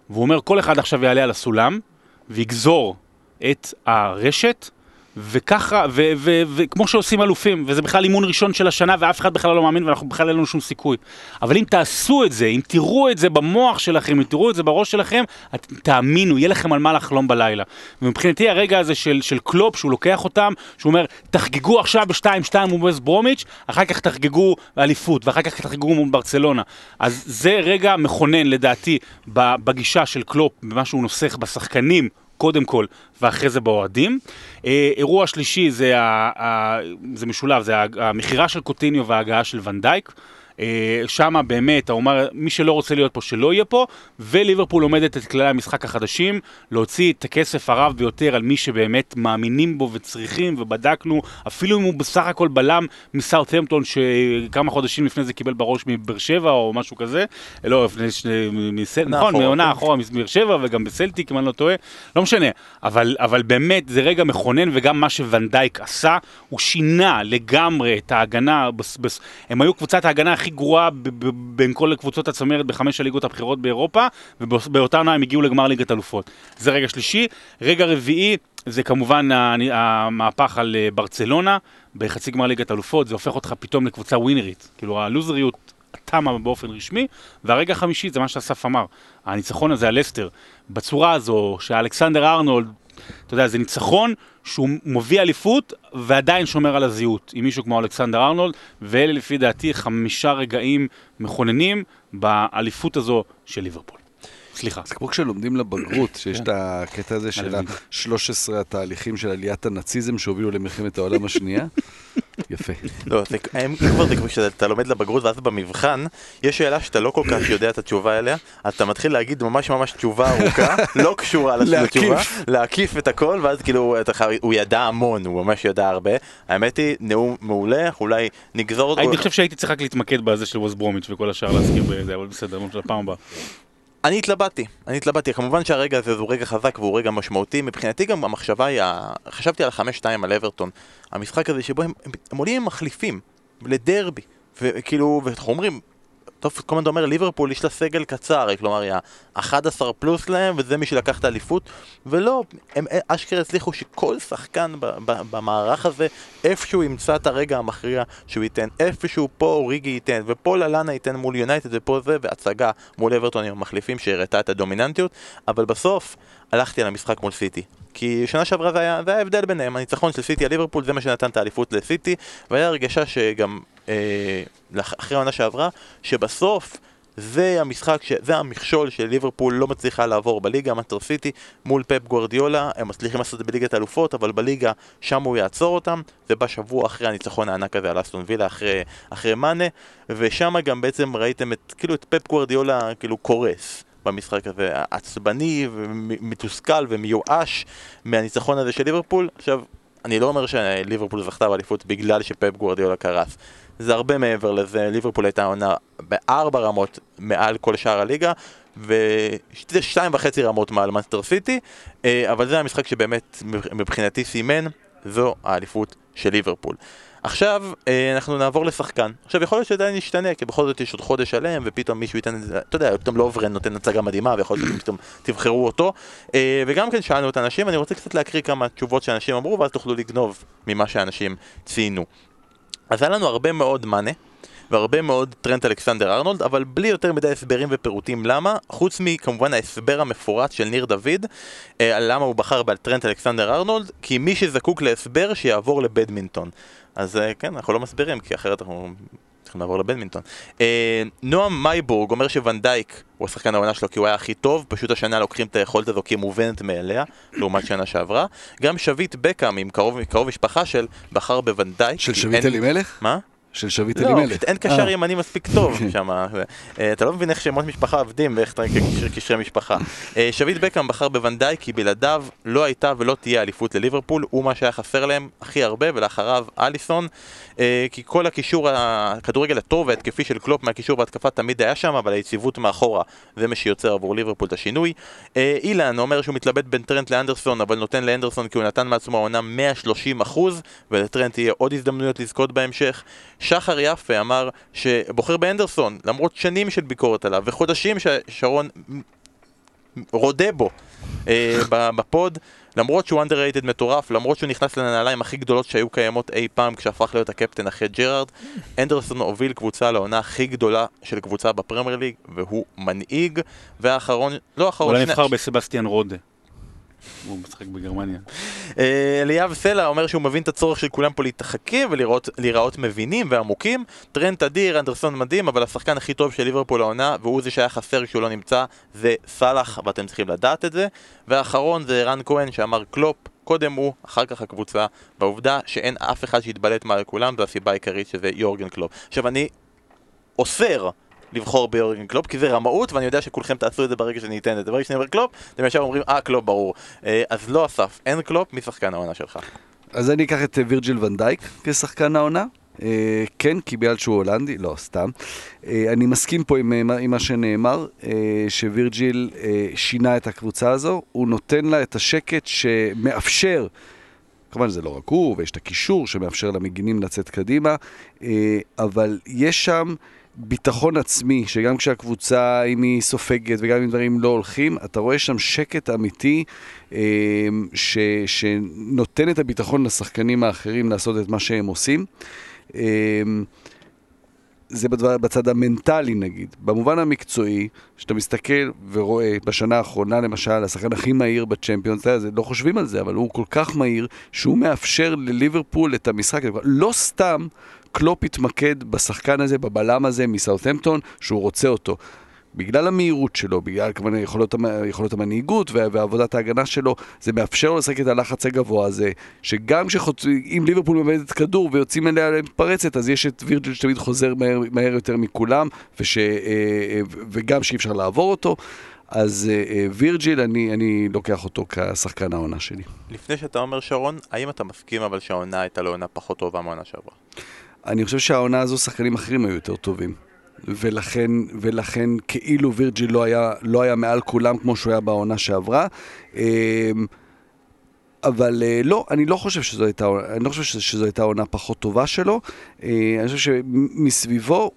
והוא אומר, כל אחד עכשיו יעלה על הסולם, ויגזור את הרשת, וככה, וכמו שעושים אלופים, וזה בכלל אימון ראשון של השנה, ואף אחד בכלל לא מאמין, ואנחנו בכלל אין לנו שום סיכוי. אבל אם תעשו את זה, אם תראו את זה במוח שלכם, אם תראו את זה בראש שלכם, את, תאמינו, יהיה לכם על מה לחלום בלילה. ומבחינתי הרגע הזה של, של קלופ, שהוא לוקח אותם, שהוא אומר, תחגגו עכשיו ב-2-2 מול ווסט ברומיץ', אחר כך תחגגו אליפות, ואחר כך תחגגו מול ברצלונה. אז זה רגע מכונן לדעתי בגישה של קלופ, במה שהוא נוסך בשחקנים. קודם כל, ואחרי זה באוהדים. אה, אירוע שלישי זה, ה, ה, זה משולב, זה המכירה של קוטיניו וההגעה של ונדייק. אה, שמה באמת, הוא אמר, מי שלא רוצה להיות פה, שלא יהיה פה, וליברפול עומדת את כללי המשחק החדשים, להוציא את הכסף הרב ביותר על מי שבאמת מאמינים בו וצריכים, ובדקנו, אפילו אם הוא בסך הכל בלם מסאוטהמפטון, שכמה חודשים לפני זה קיבל בראש מבאר שבע או משהו כזה, לא, לפני ש... מסל... נכון, מעונה כן. אחורה מבאר שבע וגם בסלטיק, אם אני לא טועה, לא משנה, אבל, אבל באמת זה רגע מכונן, וגם מה שוונדייק עשה, הוא שינה לגמרי את ההגנה, בס, בס, הם היו קבוצת ההגנה הכי גרועה ב- ב- בין כל קבוצות הצמרת בחמש הליגות הבכירות באירופה, ובאותה עונה הם הגיעו לגמר ליגת אלופות. זה רגע שלישי. רגע רביעי, זה כמובן המהפך על אה, ברצלונה, בחצי גמר ליגת אלופות, זה הופך אותך פתאום לקבוצה ווינרית. כאילו הלוזריות תמה באופן רשמי, והרגע החמישי זה מה שאסף אמר, הניצחון הזה על לסטר, בצורה הזו שאלכסנדר ארנולד, אתה יודע, זה ניצחון שהוא מביא אליפות ועדיין שומר על הזהות, עם מישהו כמו אלכסנדר ארנולד, ואלה לפי דעתי חמישה רגעים מכוננים באליפות הזו של ליברפול. סליחה. זה כמו כשלומדים לבגרות, שיש כן. את הקטע הזה של הלוי. ה-13 התהליכים של עליית הנאציזם שהובילו למלחמת העולם השנייה. יפה. לא, זה, הם כבר זה כמו שאתה לומד לבגרות ואז במבחן, יש שאלה שאתה לא כל כך יודע את התשובה אליה, אז אתה מתחיל להגיד ממש ממש תשובה ארוכה, לא קשורה. לתשובה, להקיף את הכל, ואז כאילו הוא ידע המון, הוא ממש ידע הרבה. האמת היא, נאום מעולה, אולי נגזור אותו. אני חושב שהייתי צריך רק להתמקד בזה של ווסט ברומיץ' וכל השאר להזכיר בזה, אבל בסדר, לא משנה, לפעם הבאה. אני התלבטתי, אני התלבטתי, כמובן שהרגע הזה הוא רגע חזק והוא רגע משמעותי, מבחינתי גם המחשבה היא, חשבתי על החמש-שתיים על אברטון, המשחק הזה שבו הם, הם, הם עולים עם מחליפים, לדרבי, וכאילו, ואנחנו אומרים, טוב, כל הזמן אתה אומר ליברפול יש לה סגל קצר, כלומר היא ה-11 פלוס להם וזה מי שלקח את האליפות ולא, הם אשכרה הצליחו שכל שחקן ב- ב- במערך הזה איפשהו ימצא את הרגע המכריע שהוא ייתן, איפשהו פה אוריגי ייתן ופה ללאנה ייתן מול יונייטד ופה זה והצגה מול אברטון עם המחליפים שהראתה את הדומיננטיות. אבל בסוף הלכתי על המשחק מול סיטי כי שנה שעברה זה היה, זה היה ההבדל ביניהם, הניצחון של סיטי על ליברפול זה מה שנתן את האליפות לסיטי והיה הרגשה שגם אה, אחרי העונה שעברה שבסוף זה המשחק, ש... זה המכשול של ליברפול לא מצליחה לעבור בליגה, מנצ'סטר סיטי מול פפ גוורדיולה, הם מצליחים לעשות את זה בליגת האלופות, אבל בליגה שם הוא יעצור אותם, זה בא שבוע אחרי הניצחון הענק הזה על אסטון וילה, אחרי, אחרי מאנה, ושם גם בעצם ראיתם את, כאילו את פפ גוורדיולה כאילו קורס. במשחק הזה, עצבני ומתוסכל ומיואש מהניצחון הזה של ליברפול. עכשיו, אני לא אומר שליברפול זכתה באליפות בגלל שפפ גוורדיולה קרס. זה הרבה מעבר לזה, ליברפול הייתה עונה בארבע רמות מעל כל שאר הליגה ושתיים וחצי רמות מעל מנצ'סטר סיטי אה, אבל זה המשחק שבאמת מבחינתי סימן זו האליפות של ליברפול. עכשיו אה, אנחנו נעבור לשחקן. עכשיו יכול להיות שעדיין ישתנה, כי בכל זאת יש עוד חודש שלם, ופתאום מישהו ייתן את זה, אתה יודע, פתאום לוברן נותן הצגה מדהימה, ויכול להיות שפתאום תבחרו אותו. אה, וגם כן שאלנו את האנשים, אני רוצה קצת להקריא כמה תשובות שאנשים אמרו, ואז תוכלו לגנוב ממה שאנשים ציינו. אז היה לנו הרבה מאוד מאנה, והרבה מאוד טרנט אלכסנדר ארנולד, אבל בלי יותר מדי הסברים ופירוטים למה, חוץ מכמובן ההסבר המפורט של ניר דוד, אה, על למה הוא בחר בטרנט אלכסנדר ארנולד, כי מי שזקוק להסבר שיעבור לבדמינטון. אז אה, כן, אנחנו לא מסבירים, כי אחרת אנחנו צריכים לעבור לבדמינטון. אה, נועם מייבורג אומר שוואן דייק הוא השחקן העונה שלו כי הוא היה הכי טוב, פשוט השנה לוקחים את היכולת הזו כי היא מובנת מאליה, לעומת שנה שעברה. גם שביט בקאם עם קרוב, קרוב משפחה של, בחר בוואן דייק. של שביט אלימלך? מה? של שביט לא, אלימלך. פשוט אין קשר אה. ימני מספיק טוב שם. אה, אתה לא מבין איך שמות משפחה עובדים ואיך אתה קשרי- קשרי משפחה. אה, שביט בקאם בחר בוואן דייק כי בלעדיו לא הייתה ולא תהיה אליפות לליברפול, הוא מה שהיה חסר להם הכי הרבה ולאחריו אליסון. כי כל הקישור, הכדורגל הטוב וההתקפי של קלופ מהקישור בהתקפה תמיד היה שם, אבל היציבות מאחורה זה מה שיוצר עבור ליברפול את השינוי. אילן אומר שהוא מתלבט בין טרנט להנדרסון, אבל נותן להנדרסון כי הוא נתן מעצמו העונה 130 אחוז, ולטרנט יהיה עוד הזדמנויות לזכות בהמשך. שחר יפה אמר שבוחר בהנדרסון, למרות שנים של ביקורת עליו, וחודשים ששרון רודה בו אה, בפוד, למרות שהוא underrated מטורף, למרות שהוא נכנס לנעליים הכי גדולות שהיו קיימות אי פעם כשהפך להיות הקפטן אחרי ג'רארד, הנדרסון הוביל קבוצה לעונה הכי גדולה של קבוצה בפרמייר ליג, והוא מנהיג, והאחרון, לא האחרון, אולי שני- נבחר בסבסטיאן רודה. הוא משחק בגרמניה. אה, אליאב סלע אומר שהוא מבין את הצורך של כולם פה להתחכם ולהיראות מבינים ועמוקים. טרנט אדיר, הנדרסון מדהים, אבל השחקן הכי טוב של ליברפול העונה, והוא זה שהיה חסר כשהוא לא נמצא, זה סאלח, ואתם צריכים לדעת את זה. והאחרון זה רן כהן שאמר קלופ, קודם הוא, אחר כך הקבוצה, והעובדה שאין אף אחד שיתבלט מעל כולם, זו הסיבה העיקרית שזה יורגן קלופ. עכשיו אני אוסר לבחור ביורגן קלופ, כי זה רמאות, ואני יודע שכולכם תעשו את זה ברגע שאני אתן את זה. ברגע שאני אומר קלופ, אתם ישר אומרים, אה, קלופ, ברור. אה, אז לא אסף, אין קלופ, מי שחקן העונה שלך? אז אני אקח את אה, וירג'יל ואן דייק כשחקן העונה. אה, כן, כי בגלל שהוא הולנדי, לא, סתם. אני מסכים פה עם, מה שנאמר, שווירג'יל שינה את הקבוצה הזו, הוא נותן לה את השקט שמאפשר, כמובן זה לא רק הוא, ויש את הקישור שמאפשר למגינים לצאת קדימה, אבל יש שם... ביטחון עצמי, שגם כשהקבוצה, אם היא סופגת וגם אם דברים לא הולכים, אתה רואה שם שקט אמיתי אה, ש, שנותן את הביטחון לשחקנים האחרים לעשות את מה שהם עושים. אה, זה בדבר, בצד המנטלי נגיד. במובן המקצועי, כשאתה מסתכל ורואה בשנה האחרונה למשל, השחקן הכי מהיר בצ'מפיונס, לא חושבים על זה, אבל הוא כל כך מהיר, שהוא מאפשר לליברפול את המשחק. לא סתם קלופ התמקד בשחקן הזה, בבלם הזה מסאות'מפטון, שהוא רוצה אותו. בגלל המהירות שלו, בגלל כמובן יכולות, יכולות המנהיגות ועבודת ההגנה שלו, זה מאפשר לו לשחק את הלחץ הגבוה הזה, שגם אם ליברפול ממדת כדור ויוצאים אליה למתפרצת, אז יש את וירג'ל שתמיד חוזר מהר, מהר יותר מכולם, וש, אה, אה, וגם שאי אפשר לעבור אותו. אז אה, וירג'יל, אני, אני לוקח אותו כשחקן העונה שלי. לפני שאתה אומר שרון, האם אתה מסכים אבל שהעונה הייתה לעונה פחות טובה מהעונה שעברה? אני חושב שהעונה הזו שחקנים אחרים היו יותר טובים. ולכן, ולכן כאילו וירג'יל לא היה, לא היה מעל כולם כמו שהוא היה בעונה שעברה. אמ, אבל אה, לא, אני לא חושב שזו הייתה, אני לא חושב שזו הייתה עונה פחות טובה שלו. אה, אני חושב שמסביבו,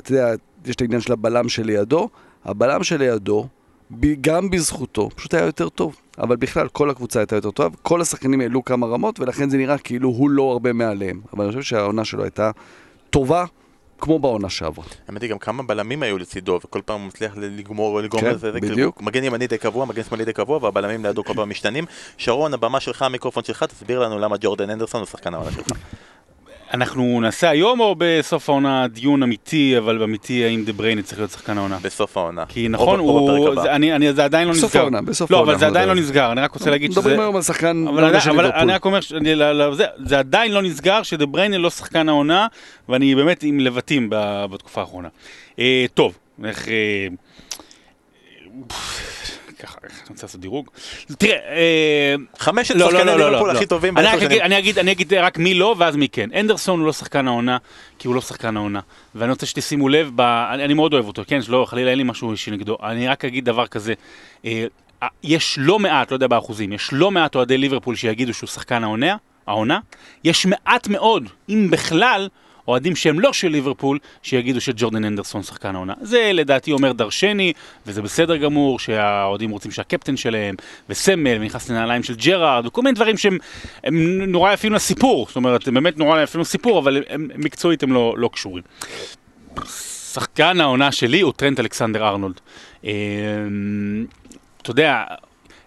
אתה יודע, יש את העניין של הבלם שלידו, הבלם שלידו, גם בזכותו, פשוט היה יותר טוב. אבל בכלל, כל הקבוצה הייתה יותר טובה, כל השחקנים העלו כמה רמות, ולכן זה נראה כאילו הוא לא הרבה מעליהם. אבל אני חושב שהעונה שלו הייתה טובה. כמו בעונה שעברה. האמת היא גם כמה בלמים היו לצידו, וכל פעם הוא מצליח לגמור, לגמור כן, לזה, בדיוק. מגן ימני די קבוע, מגן שמאלי די קבוע, והבלמים לידו כל פעם משתנים. שרון, הבמה שלך, המיקרופון שלך, תסביר לנו למה ג'ורדן אנדרסון הוא שחקן העונה שלך. אנחנו נעשה היום או בסוף העונה דיון אמיתי, אבל אמיתי האם דה בריינה צריך להיות שחקן העונה? בסוף העונה. כי נכון, הוא... זה, אני, אני, זה עדיין לא נסגר. בסוף העונה, בסוף לא, העונה. אבל זה עדיין לא נסגר, אני רק רוצה להגיד שזה... מדברים היום על שחקן אבל, אני, אבל אני רק אומר, שאני, לא, לא, זה, זה עדיין לא נסגר שדה בריינה לא שחקן העונה, ואני באמת עם לבטים בתקופה האחרונה. אה, טוב, איך... אה, ככה, אני רוצה לעשות דירוג? תראה, אה, חמשת לא, לא, שחקני לא, ליברפול. הכי טובים אני בעשר אגיד- שנים. אני אגיד- אני אגיד רק מי לא ואז מי כן. אנדרסון הוא לא שחקן העונה, כי הוא לא שחקן העונה. ואני רוצה שתשימו לב. אני, מאוד אוהב אותו, כן, שלא, חלילה אין לי משהו אישי נגדו. אני רק אגיד דבר כזה, אה, יש לא מעט, לא יודע באחוזים, יש לא מעט אוהדי ליברפול שיגידו שהוא שחקן העונה, העונה. יש מעט מאוד, אם בכלל, אוהדים שהם לא של ליברפול, שיגידו שג'ורדן אנדרסון שחקן העונה. זה לדעתי אומר דרשני, וזה בסדר גמור, שהאוהדים רוצים שהקפטן שלהם, וסמל, ונכנס לנעליים של ג'רארד, וכל מיני דברים שהם הם נורא יפים לסיפור. זאת אומרת, הם באמת נורא יפים לסיפור, אבל הם, מקצועית הם לא, לא קשורים. שחקן העונה שלי הוא טרנט אלכסנדר ארנולד. אה, אתה יודע,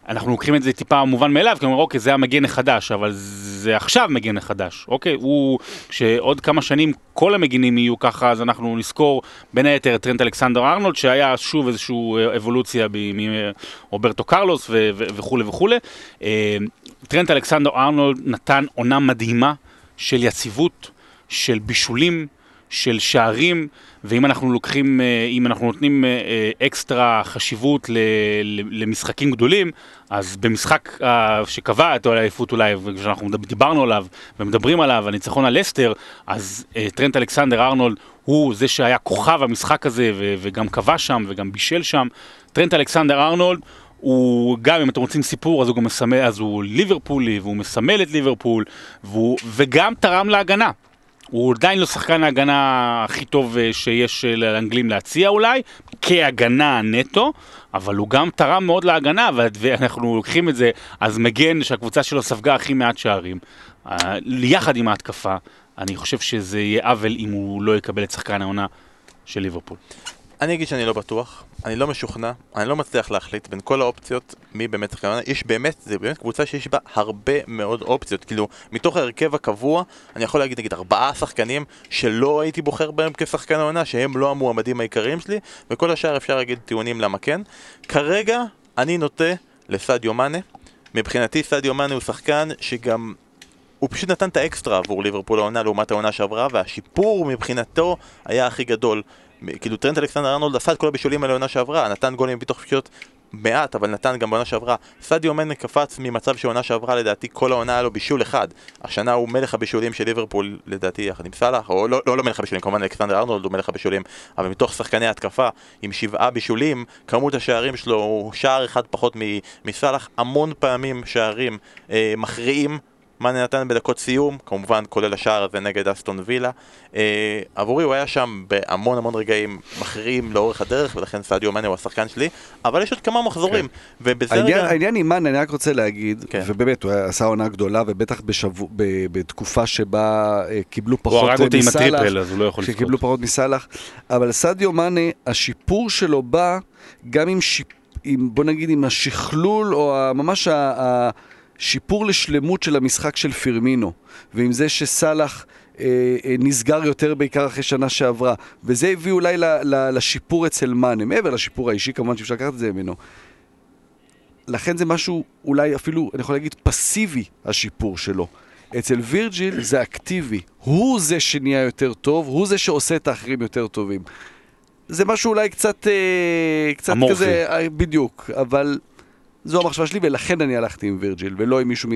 אנחנו לוקחים את זה טיפה מובן מאליו, כי אומרים, אוקיי, זה המגן החדש, אבל זה עכשיו מגן החדש, אוקיי? הוא, כשעוד כמה שנים כל המגינים יהיו ככה, אז אנחנו נזכור בין היתר את טרנט אלכסנדר ארנולד, שהיה שוב איזושהי אבולוציה מרוברטו קרלוס וכולי וכולי. אה, טרנט אלכסנדר ארנולד נתן עונה מדהימה של יציבות, של בישולים, של שערים, ואם אנחנו לוקחים, אה, אם אנחנו נותנים אה, אה, אקסטרה חשיבות למשחקים גדולים, אז במשחק שקבע את האליפות אולי, וכשאנחנו דיברנו עליו ומדברים עליו, הניצחון על לסטר, אז טרנט אלכסנדר ארנולד הוא זה שהיה כוכב המשחק הזה, וגם כבש שם וגם בישל שם. טרנט אלכסנדר ארנולד הוא גם אם אתם רוצים סיפור אז הוא גם מסמל, אז הוא ליברפולי והוא מסמל את ליברפול והוא, וגם תרם להגנה. הוא עדיין לא שחקן ההגנה הכי טוב אה, שיש אה, לאנגלים להציע אולי, כהגנה נטו, אבל הוא גם תרם מאוד להגנה, ואנחנו לוקחים את זה, אז מגן שהקבוצה שלו ספגה הכי מעט שערים, אה, יחד עם ההתקפה, אני חושב שזה יהיה עוול אם הוא לא יקבל את שחקן העונה של ליברפול. אני אגיד שאני לא בטוח, אני לא משוכנע, אני לא מצליח להחליט בין כל האופציות מי באמת שחקן העונה. יש באמת, זה באמת קבוצה שיש בה הרבה מאוד אופציות. כאילו, מתוך ההרכב הקבוע, אני יכול להגיד נגיד ארבעה שחקנים שלא הייתי בוחר בהם כשחקן העונה, שהם לא המועמדים העיקריים שלי, וכל השאר אפשר להגיד טיעונים למה כן. כרגע, אני נוטה לסדיו מאנה. מבחינתי סדיו מאנה הוא שחקן שגם הוא פשוט נתן את האקסטרה עבור ליברפול העונה לעומת העונה שעברה, והשיפור מבחינתו היה הכי גדול. כאילו טרנט אלכסנדר ארנולד עשה את כל הבישולים האלה לעונה שעברה, נתן גולים מתוך פשוט מעט, אבל נתן גם בעונה שעברה. סדיו מנה קפץ ממצב שעונה שעברה לדעתי כל העונה היה לו בישול אחד. השנה הוא מלך הבישולים של ליברפול לדעתי יחד עם סאלח, או לא, לא, לא מלך הבישולים, כמובן אלכסנדר ארנולד הוא מלך הבישולים, אבל מתוך שחקני ההתקפה עם שבעה בישולים, כמות השערים שלו הוא שער אחד פחות מסאלח, המון פעמים שערים אה, מכריעים מאנה נתן בדקות סיום, כמובן כולל השער הזה נגד אסטון וילה. אה, עבורי הוא היה שם בהמון המון רגעים מכריעים לאורך הדרך, ולכן סעדיו מאנה הוא השחקן שלי, אבל יש עוד כמה מחזורים, כן. ובזה העניין, רגע... העניין עם מאנה, אני רק רוצה להגיד, כן. ובאמת, הוא עשה עונה גדולה, ובטח בשבוע, ב, בתקופה שבה אה, קיבלו פחות מסאלח. הוא הרג אותי עם הטריפל, אז הוא לא יכול לזכות. שקיבלו פחות מסאלח, אבל סעדיו מאנה, השיפור שלו בא גם עם שיפ... עם, בוא נגיד, עם השכלול, או ממש ה... ה שיפור לשלמות של המשחק של פירמינו, ועם זה שסאלח אה, אה, נסגר יותר בעיקר אחרי שנה שעברה, וזה הביא אולי ל, ל, לשיפור אצל מאנה, מעבר לשיפור האישי כמובן שאפשר לקחת את זה ממנו. לכן זה משהו אולי אפילו, אני יכול להגיד, פסיבי, השיפור שלו. אצל וירג'יל זה אקטיבי, הוא זה שנהיה יותר טוב, הוא זה שעושה את האחרים יותר טובים. זה משהו אולי קצת, אה, קצת אמורפי. כזה, אה, בדיוק, אבל זו המחשבה שלי, ולכן אני הלכתי עם וירג'יל, ולא עם מישהו מ...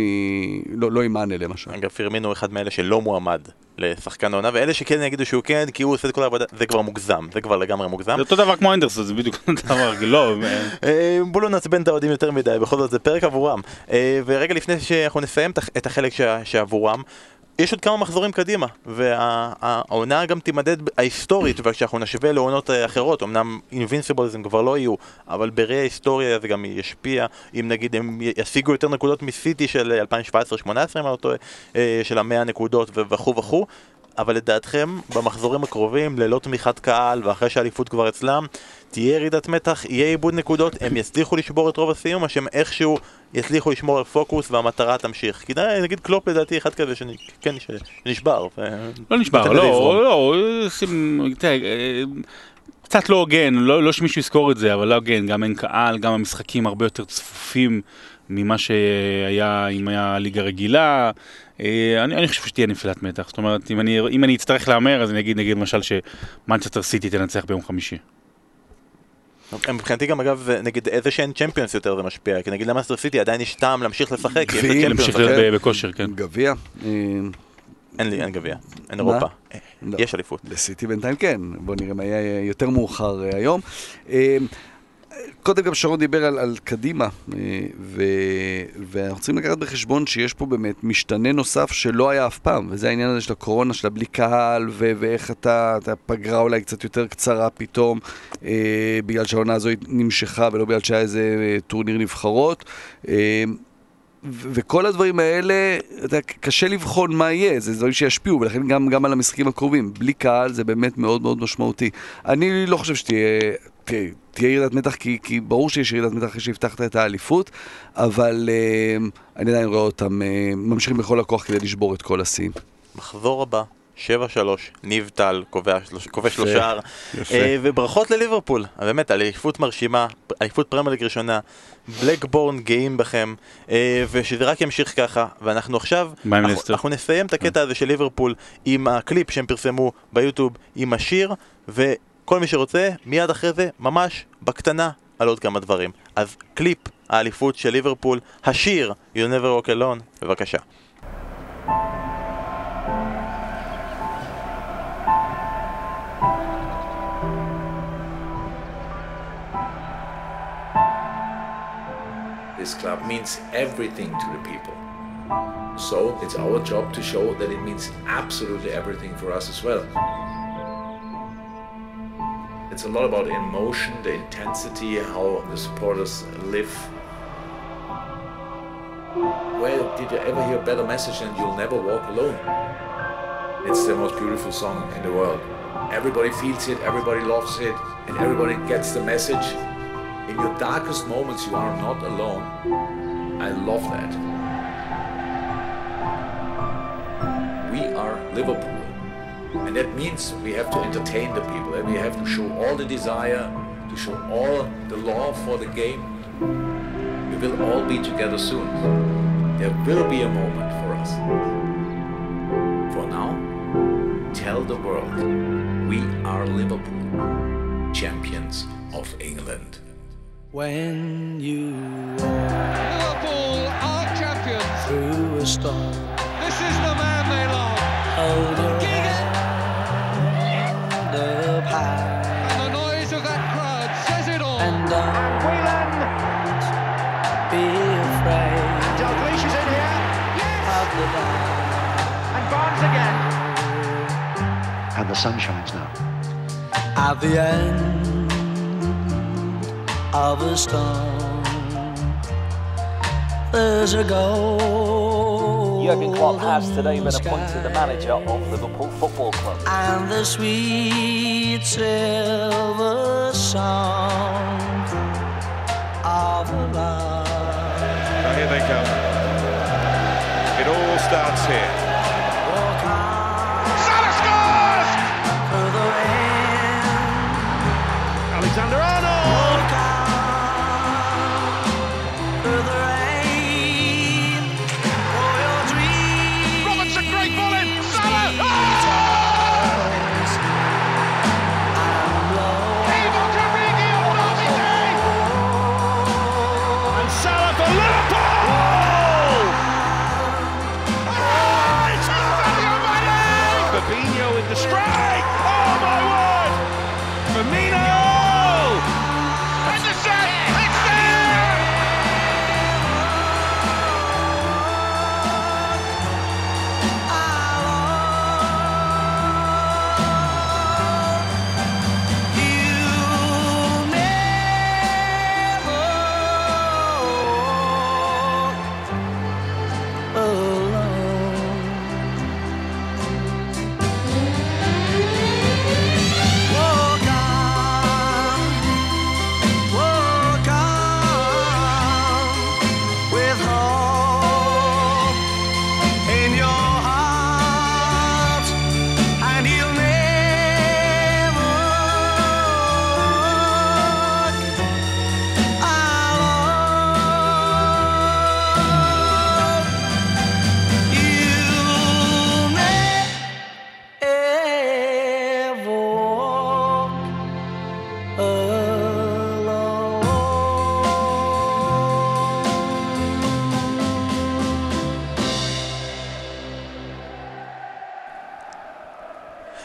לא, לא עם מאנה למשל. אגב, פירמינו הוא אחד מאלה שלא מועמד לשחקן העונה, ואלה שכן יגידו שהוא כן, כי הוא עושה את כל העבודה, זה כבר מוגזם, זה כבר לגמרי מוגזם. זה אותו דבר כמו אנדרסון, זה בדיוק אותו דבר, לא... אה, בואו לא נעצבן את האוהדים יותר מדי, בכל זאת זה פרק עבורם. אה, ורגע לפני שאנחנו נסיים את החלק שעבורם, יש עוד כמה מחזורים קדימה, והעונה גם תימדד ההיסטורית, וכשאנחנו נשווה לעונות אה, אחרות, אמנם אינבינסיבולס הם כבר לא יהיו, אבל בראי ההיסטוריה זה גם ישפיע, אם נגיד הם ישיגו יותר נקודות מסיטי של 2017-2018, אם אני לא טועה, אה, של המאה נקודות וכו' וכו', אבל לדעתכם, במחזורים הקרובים, ללא תמיכת קהל, ואחרי שהאליפות כבר אצלם, תהיה ירידת מתח, יהיה איבוד נקודות, הם יצליחו לשבור את רוב הסיום, או שהם איכשהו יצליחו לשמור על פוקוס והמטרה תמשיך. כי נגיד קלופ לדעתי אחד כזה שכן שנשבר. לא נשבר, לא, לא, לא, קצת לא הוגן, לא, לא שמישהו יזכור את זה, אבל לא הוגן, גם אין קהל, גם המשחקים הרבה יותר צפופים ממה שהיה אם היה ליגה רגילה. אה, אני, אני חושב שתהיה נפילת מתח, זאת אומרת, אם אני, אם אני אצטרך להמר, אז אני אגיד, נגיד למשל שמנצ'סטר סיטי תנצח ביום חמישי. מבחינתי גם אגב נגיד איזה שאין צ'מפיונס יותר זה משפיע כי נגיד למנצ'סטר סיטי עדיין יש טעם להמשיך לשחק גביע, להמשיך להיות בכושר כן גביע אה, אין לי אין גביע אין אירופה לא. יש אליפות לסיטי בינתיים כן בוא נראה מה יהיה יותר מאוחר אה, היום קודם גם שרון דיבר על, על קדימה, אה, ו, ואנחנו צריכים לקחת בחשבון שיש פה באמת משתנה נוסף שלא היה אף פעם, וזה העניין הזה של הקורונה, של הבלי קהל, ו, ואיך אתה, אתה פגרה אולי קצת יותר קצרה פתאום, אה, בגלל שהעונה הזו נמשכה ולא בגלל שהיה איזה אה, טורניר נבחרות. אה, וכל הדברים האלה, אתה, קשה לבחון מה יהיה, זה דברים שישפיעו, ולכן גם, גם על המשחקים הקרובים. בלי קהל זה באמת מאוד מאוד משמעותי. אני לא חושב שתהיה... תהיה, תהיה ירידת מתח, כי, כי ברור שיש ירידת מתח אחרי שהבטחת את האליפות, אבל uh, אני עדיין רואה אותם uh, ממשיכים בכל הכוח כדי לשבור את כל השיאים. מחזור הבא, 7-3, ניב טל כובש לו שער, אה, וברכות לליברפול, באמת, אליפות מרשימה, אליפות פרמייר ליג ראשונה, בלקבורן גאים בכם, ושזה רק ימשיך ככה, ואנחנו עכשיו, אנחנו, אנחנו נסיים את הקטע הזה של ליברפול עם הקליפ שהם פרסמו ביוטיוב, עם השיר, ו... כל מי שרוצה, מיד אחרי זה, ממש בקטנה, על עוד כמה דברים. אז קליפ האליפות של ליברפול, השיר You Never Walk Alone, בבקשה. This club means everything to the people. So it's our job to show that it means absolutely everything for us as well. It's a lot about emotion, the intensity, how the supporters live. Where did you ever hear a better message than you'll never walk alone? It's the most beautiful song in the world. Everybody feels it, everybody loves it, and everybody gets the message. In your darkest moments, you are not alone. I love that. We are Liverpool. And that means we have to entertain the people and we have to show all the desire, to show all the love for the game. We will all be together soon. There will be a moment for us. For now, tell the world we are Liverpool, champions of England. When you are Liverpool are champions. through a storm, the sun shines now. At the end of a storm, there's a goal. Jurgen Klopp has today been appointed the manager of Liverpool Football Club. and the sweet silver sound of love. Now here they come. It all starts here.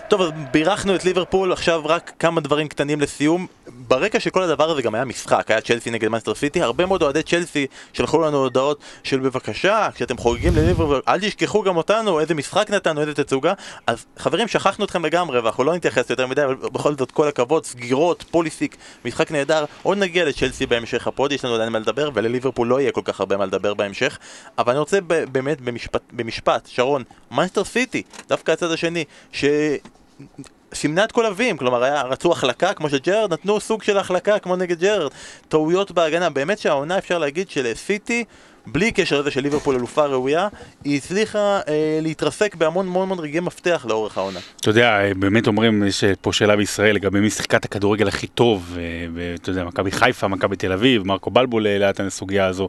טוב, אז בירכנו את ליברפול, עכשיו רק כמה דברים קטנים לסיום. ברקע של כל הדבר הזה גם היה משחק, היה צ'לסי נגד מאנסטר סיטי, הרבה מאוד אוהדי צ'לסי שלחו לנו הודעות של בבקשה, כשאתם חוגגים לליברפול, אל תשכחו גם אותנו, איזה משחק נתנו, איזה תצוגה. אז חברים, שכחנו אתכם לגמרי, ואנחנו לא נתייחס יותר מדי, אבל בכל זאת כל הכבוד, סגירות, פוליסיק, משחק נהדר. עוד נגיע לצ'לסי בהמשך הפוד, יש לנו עדיין מה לדבר, ולליברפול לא יהיה כל כך הרבה מה לדבר בהמשך. אבל אני רוצה באמת במשפט, במשפט, שרון, מאנסטר סיטי, דווקא הצד השני, ש... סימנה את כל הווים, כלומר היה, רצו החלקה כמו של ג'רארד, נתנו סוג של החלקה כמו נגד ג'רארד, טעויות בהגנה, באמת שהעונה אפשר להגיד שלסיטי, בלי קשר לזה של ליברפול אלופה ראויה, היא הצליחה אה, להתרסק בהמון המון המון רגעי מפתח לאורך העונה. אתה יודע, באמת אומרים, יש פה שאלה בישראל לגבי מי שיחקה את הכדורגל הכי טוב, אה, ואתה יודע, מכבי חיפה, מכבי תל אביב, מרקו בלבול העלה את הסוגיה הזו.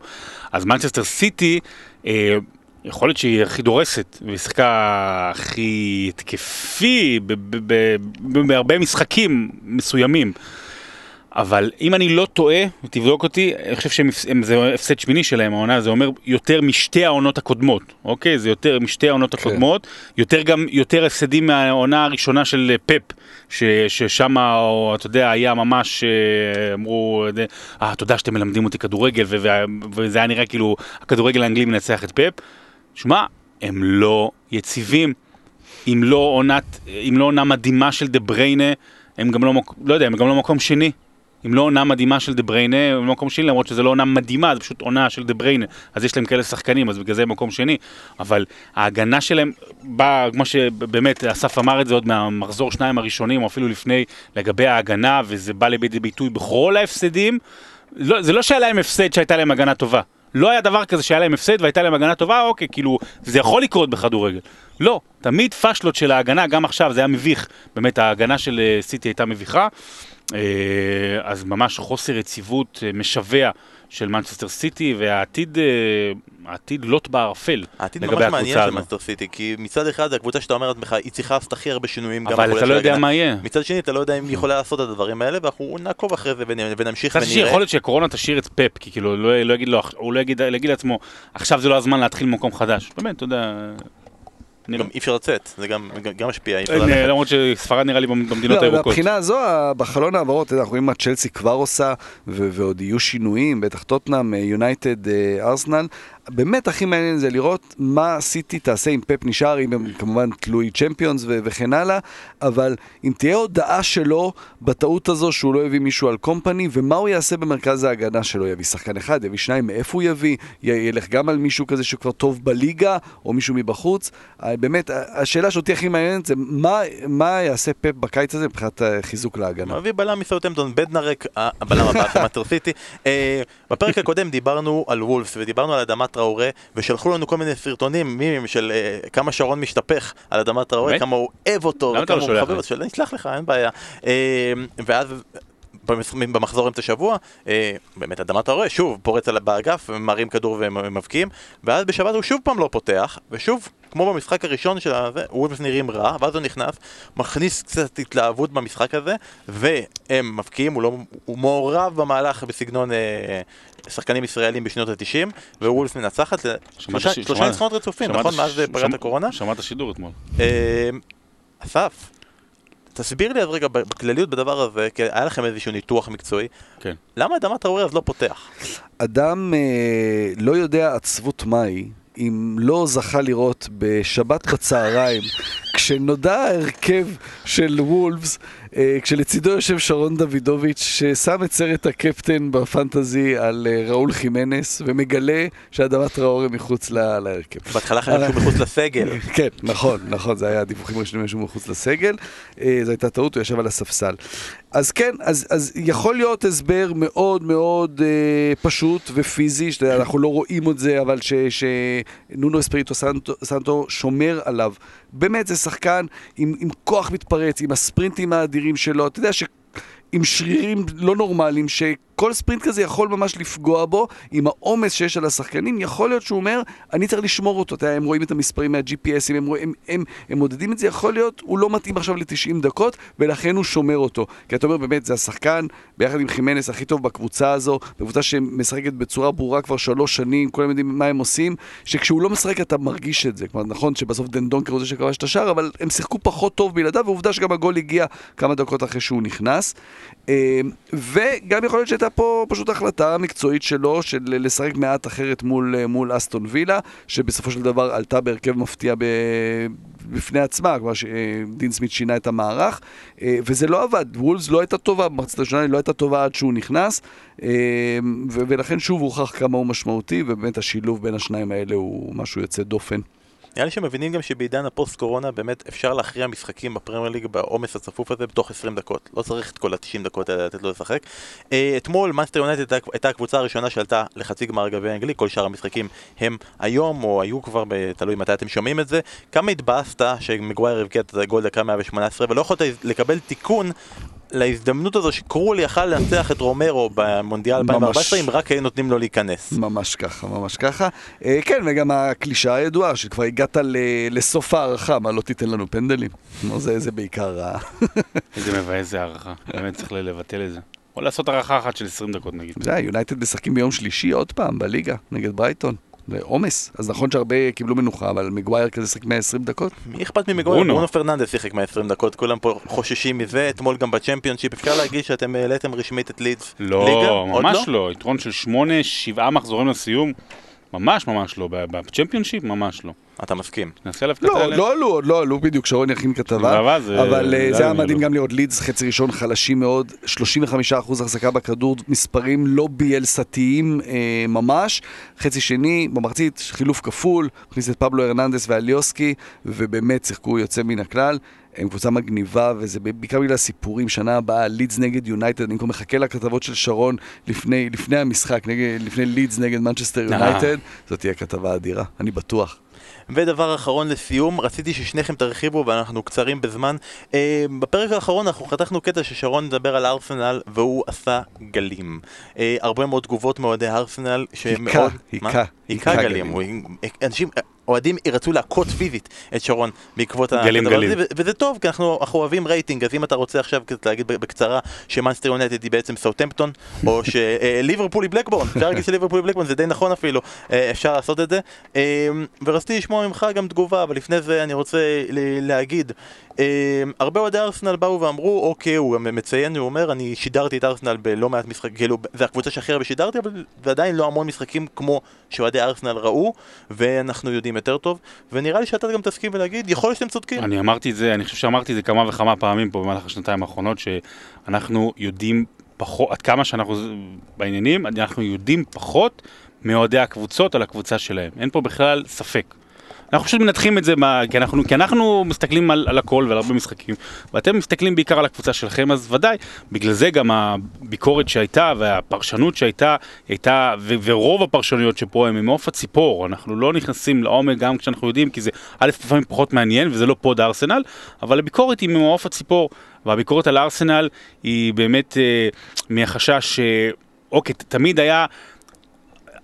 אז מנצ'סטר סיטי, אה, יכול להיות שהיא הכי דורסת, והיא שיחקה הכי התקפי בהרבה משחקים מסוימים. אבל אם אני לא טועה, תבדוק אותי, אני חושב שזה הפסד שמיני שלהם העונה, זה אומר יותר משתי העונות הקודמות, אוקיי? זה יותר משתי העונות כן. הקודמות, יותר גם, יותר הפסדים מהעונה הראשונה של פפ, ש- ששם, או, אתה יודע, היה ממש, אה, אמרו, אה, תודה שאתם מלמדים אותי כדורגל, ו- וזה היה נראה כאילו הכדורגל האנגלי מנצח את פפ. שמע, הם לא יציבים. אם לא עונת, אם לא עונה מדהימה של דה בריינה, הם גם לא, לא יודע, הם גם לא מקום שני. אם לא עונה מדהימה של דה בריינה, במקום שני, למרות שזו לא עונה מדהימה, זה פשוט עונה של דה בריינה, אז יש להם כאלה שחקנים, אז בגלל זה הם במקום שני, אבל ההגנה שלהם באה, כמו שבאמת אסף אמר את זה עוד מהמחזור שניים הראשונים, או אפילו לפני, לגבי ההגנה, וזה בא לידי ביטוי בכל ההפסדים. לא, זה לא שהיה להם הפסד שהייתה להם הגנה טובה. לא היה דבר כזה שהיה להם הפסד והייתה להם הגנה טובה, אוקיי, כאילו, זה יכול לקרות בכדורגל. לא, תמיד פאשלות של ההגנה, גם עכשיו, זה היה מביך. באמת, ההגנה של אה, סיטי הייתה מביכה. אה, אז ממש חוסר יציבות אה, משווע של מנצ'סטר סיטי, והעתיד אה, העתיד לוט בערפל העתיד לגבי ממש מעניין הקבוצה של הזו. מנסטר סיטי, כי מצד אחד הקבוצה שאתה אומר לעצמך, היא צריכה לעשות הכי הרבה שינויים אבל אתה לא יודע. מה יהיה. מצד שני אתה לא יודע אם היא יכולה לעשות את הדברים האלה, ואנחנו נעקוב אחרי זה ונ- ונמשיך מצד ונראה. יכול להיות שהקורונה תשאיר את פפ, כי כאילו, לא, לא יגיד לו, הוא לא יגיד, יגיד לעצמו, עכשיו זה לא הזמן להתחיל ממקום חדש. באמת, אתה יודע... גם אי אפשר לצאת, זה גם משפיע, אי אפשר אין, ללכת. למרות שספרד נראה לי במדינות לא, הירוקות. מהבחינה הזו, בחלון העברות, אתה יודע, אנחנו רואים מה צ'לסי כבר עושה, ועוד יהיו שינויים, בטח טוטנאם, אה, יונייטד, אה, ארסנל. באמת הכי מעניין זה לראות מה סיטי תעשה אם פפ נשאר, אם הם כמובן תלוי צ'מפיונס ו- וכן הלאה, אבל אם תהיה הודעה שלו בטעות הזו שהוא לא יביא מישהו על קומפני, ומה הוא יעשה במרכז ההגנה שלו, יביא שחקן אחד, יביא שניים, מאיפה הוא יביא, י- ילך גם על מישהו כזה שכבר טוב בליגה, או מישהו מבחוץ. אה, באמת, השאלה שאותי הכי מעניינת זה מה, מה יעשה פפ בקיץ הזה מבחינת אה, חיזוק להגנה. מביא בלם מסאוטהמפטון, בדנארק, הבלם הבא של מנצ'סטר סיטי. אה, בפרק הקודם דיברנו על וולפס ודיברנו על אדמת טראורה, ושלחו לנו כל מיני סרטונים, מימים של אה, כמה שרון משתפך על אדמת טראורה? כמה הוא אוהב אותו, למה אתה לא שולח לי? שלא נשלח לך, אין בעיה. אה, ואז... במחזור אמצע שבוע, אה, באמת אדמת טראורה, שוב פורץ על- באגף, מרים כדור ומבקיעים, ואז בשבת הוא שוב פעם לא פותח, ושוב, כמו במשחק הראשון של הזה, וולפס נראים רע, ואז הוא נכנס, מכניס קצת התלהבות במשחק הזה, והם מבקיעים, הוא, לא, הוא מעורב במהלך בסגנון אה, שחקנים ישראלים בשנות ה-90, ווולפס מנצחת שלושה ניצחונות רצופים, נכון? מאז פגרת שמע- הקורונה? שמעת שידור אתמול. אה, אסף, תסביר לי אז רגע בכלליות בדבר הזה, כי היה לכם איזשהו ניתוח מקצועי, כן. למה אדמת טראורי אז לא פותח? אדם אה, לא יודע עצבות מהי אם לא זכה לראות בשבת בצהריים, כשנודע ההרכב של וולפס, כשלצידו יושב שרון דוידוביץ', ששם את סרט הקפטן בפנטזי על אה, ראול חימנס, ומגלה שאדמת טראורי מחוץ ל- להרכב. בהתחלה חייב שהוא מחוץ לסגל. כן, נכון, נכון, זה היה דיווחים ראשונים שהוא מחוץ לסגל. אה, זו הייתה טעות, הוא ישב על הספסל. אז כן, אז, אז יכול להיות הסבר מאוד מאוד אה, פשוט ופיזי, שאנחנו לא רואים את זה, אבל שנונו אספריטו סנטו, סנטו שומר עליו. באמת זה שחקן עם, עם כוח מתפרץ, עם הספרינטים האדירים שלו, אתה יודע ש... עם שרירים לא נורמליים, שכל ספרינט כזה יכול ממש לפגוע בו, עם העומס שיש על השחקנים, יכול להיות שהוא אומר, אני צריך לשמור אותו. אתה יודע, הם רואים את המספרים מה-GPS, הם, רואים- הם, הם, הם מודדים את זה, יכול להיות, הוא לא מתאים עכשיו ל-90 דקות, ולכן הוא שומר אותו. כי אתה אומר, באמת, זה השחקן, ביחד עם חימנס, הכי טוב בקבוצה הזו, קבוצה שמשחקת בצורה ברורה כבר שלוש שנים, כולם יודעים מה הם עושים, שכשהוא לא משחק אתה מרגיש את זה. כלומר, נכון שבסוף דן דונקר הוא זה שכבש את השער, אבל הם שיחקו פחות טוב בלעדיו, ועובדה שגם הגול הגיע כמה דקות אחרי שהוא נכנס. אה, וגם יכול להיות שהייתה פה פשוט החלטה מקצועית שלו של לשחק מעט אחרת מול, אה, מול אסטון וילה, שבסופו של דבר עלתה בהרכב מפתיע ב... בפני עצמה, כלומר שדין סמית שינה את המערך, אה, וזה לא עבד, וולס לא הייתה טובה, במחצית הראשונה היא לא הייתה טובה עד שהוא נכנס, אה, ולכן שוב הוכח כמה הוא משמעותי, ובאמת השילוב בין השניים האלה הוא משהו יוצא דופן. נראה לי שמבינים גם שבעידן הפוסט קורונה באמת אפשר להכריע משחקים בפרמייר ליג בעומס הצפוף הזה בתוך 20 דקות. לא צריך את כל ה-90 דקות האלה לתת לו לשחק. אה, אתמול מנצ'סטר יונייטד הייתה- הייתה הקבוצה הראשונה שעלתה לחצי גמר גביע האנגלי, כל שאר המשחקים הם היום או היו כבר, תלוי מתי אתם שומעים את זה. כמה התבאסת שמגווייר הבקיע את הגול דקה 118 ולא יכולת לקבל תיקון להזדמנות הזו שקרולי יכל לנצח את רומרו במונדיאל 2014 אם רק היו נותנים לו להיכנס. ממש ככה, ממש ככה. אה, כן, וגם הקלישאה הידועה, שכבר הגעת ל- לסוף ההערכה, מה לא תיתן לנו פנדלים? נו, זה, זה בעיקר ה... איזה מבאס זה הערכה. באמת צריך לבטל את זה. או לעשות הערכה אחת של 20 דקות נגיד. זה, יונייטד משחקים ביום שלישי עוד פעם בליגה, נגד ברייטון. זה עומס. אז נכון שהרבה קיבלו מנוחה, אבל מגווייר כזה שיחק 120 דקות. מי אכפת ממגווייר? ברונו. פרננדס שיחק מה-20 דקות, כולם פה חוששים מזה, אתמול גם בצ'מפיונשיפ, אפשר להגיד שאתם העליתם רשמית את לידס? לא, ממש לא. יתרון של שמונה, שבעה מחזורים לסיום. ממש ממש לא. ב- בצ'מפיונשיפ ממש לא. אתה מסכים. נעשה עליו לא, כתבה. לא עלו, עוד לא עלו בדיוק, שרון יכין כתבה, אבל אה, זה היה מדהים. גם לראות לידס חצי ראשון חלשים מאוד, 35% החזקה בכדור, מספרים לא ביאלסתיים אה, ממש, חצי שני, במחצית, חילוף כפול, הכניס את פבלו הרננדס ואליוסקי, ובאמת שיחקו יוצא מן הכלל. הם קבוצה מגניבה, וזה בעיקר בגלל הסיפורים, שנה הבאה, לידס נגד יונייטד, אני כבר מחכה לכתבות של שרון לפני, לפני המשחק, נגד, לפני לידס נגד מנצ'סטר אה. יונייטד, זאת תהיה כתבה אדירה, אני בטוח. ודבר אחרון לסיום, רציתי ששניכם תרחיבו ואנחנו קצרים בזמן. אה, בפרק האחרון אנחנו חתכנו קטע ששרון מדבר על ארסנל והוא עשה גלים. אה, הרבה מאוד תגובות מאוהדי ארסנל שמאוד... היכה? היכה, היכה היכה גלים. גלים. הוא- אנשים, אוהדים ירצו להכות פיזית את שרון בעקבות גלים, הדבר גלים. הזה, וזה טוב כי אנחנו אנחנו אוהבים רייטינג, אז אם אתה רוצה עכשיו קצת להגיד בקצרה שמאנסטר יונייטד היא בעצם סאוטמפטון, או שליברפול היא בלקבורן, אפשר להגיד שליברפול היא בלקבורן, זה די נכון אפילו, אה, אפשר לעשות את זה. אה, ורציתי לשמוע ממך גם תגובה, אבל לפני זה אני רוצה להגיד, הרבה אוהדי ארסנל באו ואמרו, אוקיי, הוא גם מציין, הוא אומר, אני שידרתי את ארסנל בלא מעט משחקים, כאילו, זה הקבוצה שהכי הרבה שידרתי, אבל זה עדיין לא המון משחקים כמו שאוהדי ארסנל ראו, ואנחנו יודעים יותר טוב, ונראה לי שאתה גם תסכים ולהגיד, יכול להיות שאתם צודקים. אני אמרתי את זה, אני חושב שאמרתי את זה כמה וכמה פעמים פה במהלך השנתיים האחרונות, שאנחנו יודעים פחות, עד כמה שאנחנו בעניינים, אנחנו יודעים פחות מאוהדי הקבוצות על הקבוצה שלהם. אין פה בכלל ספק. אנחנו פשוט מנתחים את זה, מה, כי, אנחנו, כי אנחנו מסתכלים על, על הכל ועל הרבה משחקים, ואתם מסתכלים בעיקר על הקבוצה שלכם, אז ודאי, בגלל זה גם הביקורת שהייתה והפרשנות שהייתה, הייתה, ו, ורוב הפרשנויות שפה הם ממעוף הציפור, אנחנו לא נכנסים לעומק גם כשאנחנו יודעים, כי זה א', לפעמים פחות מעניין, וזה לא פוד הארסנל, אבל הביקורת היא ממעוף הציפור, והביקורת על הארסנל היא באמת אה, מהחשש ש... אוקיי, תמיד היה...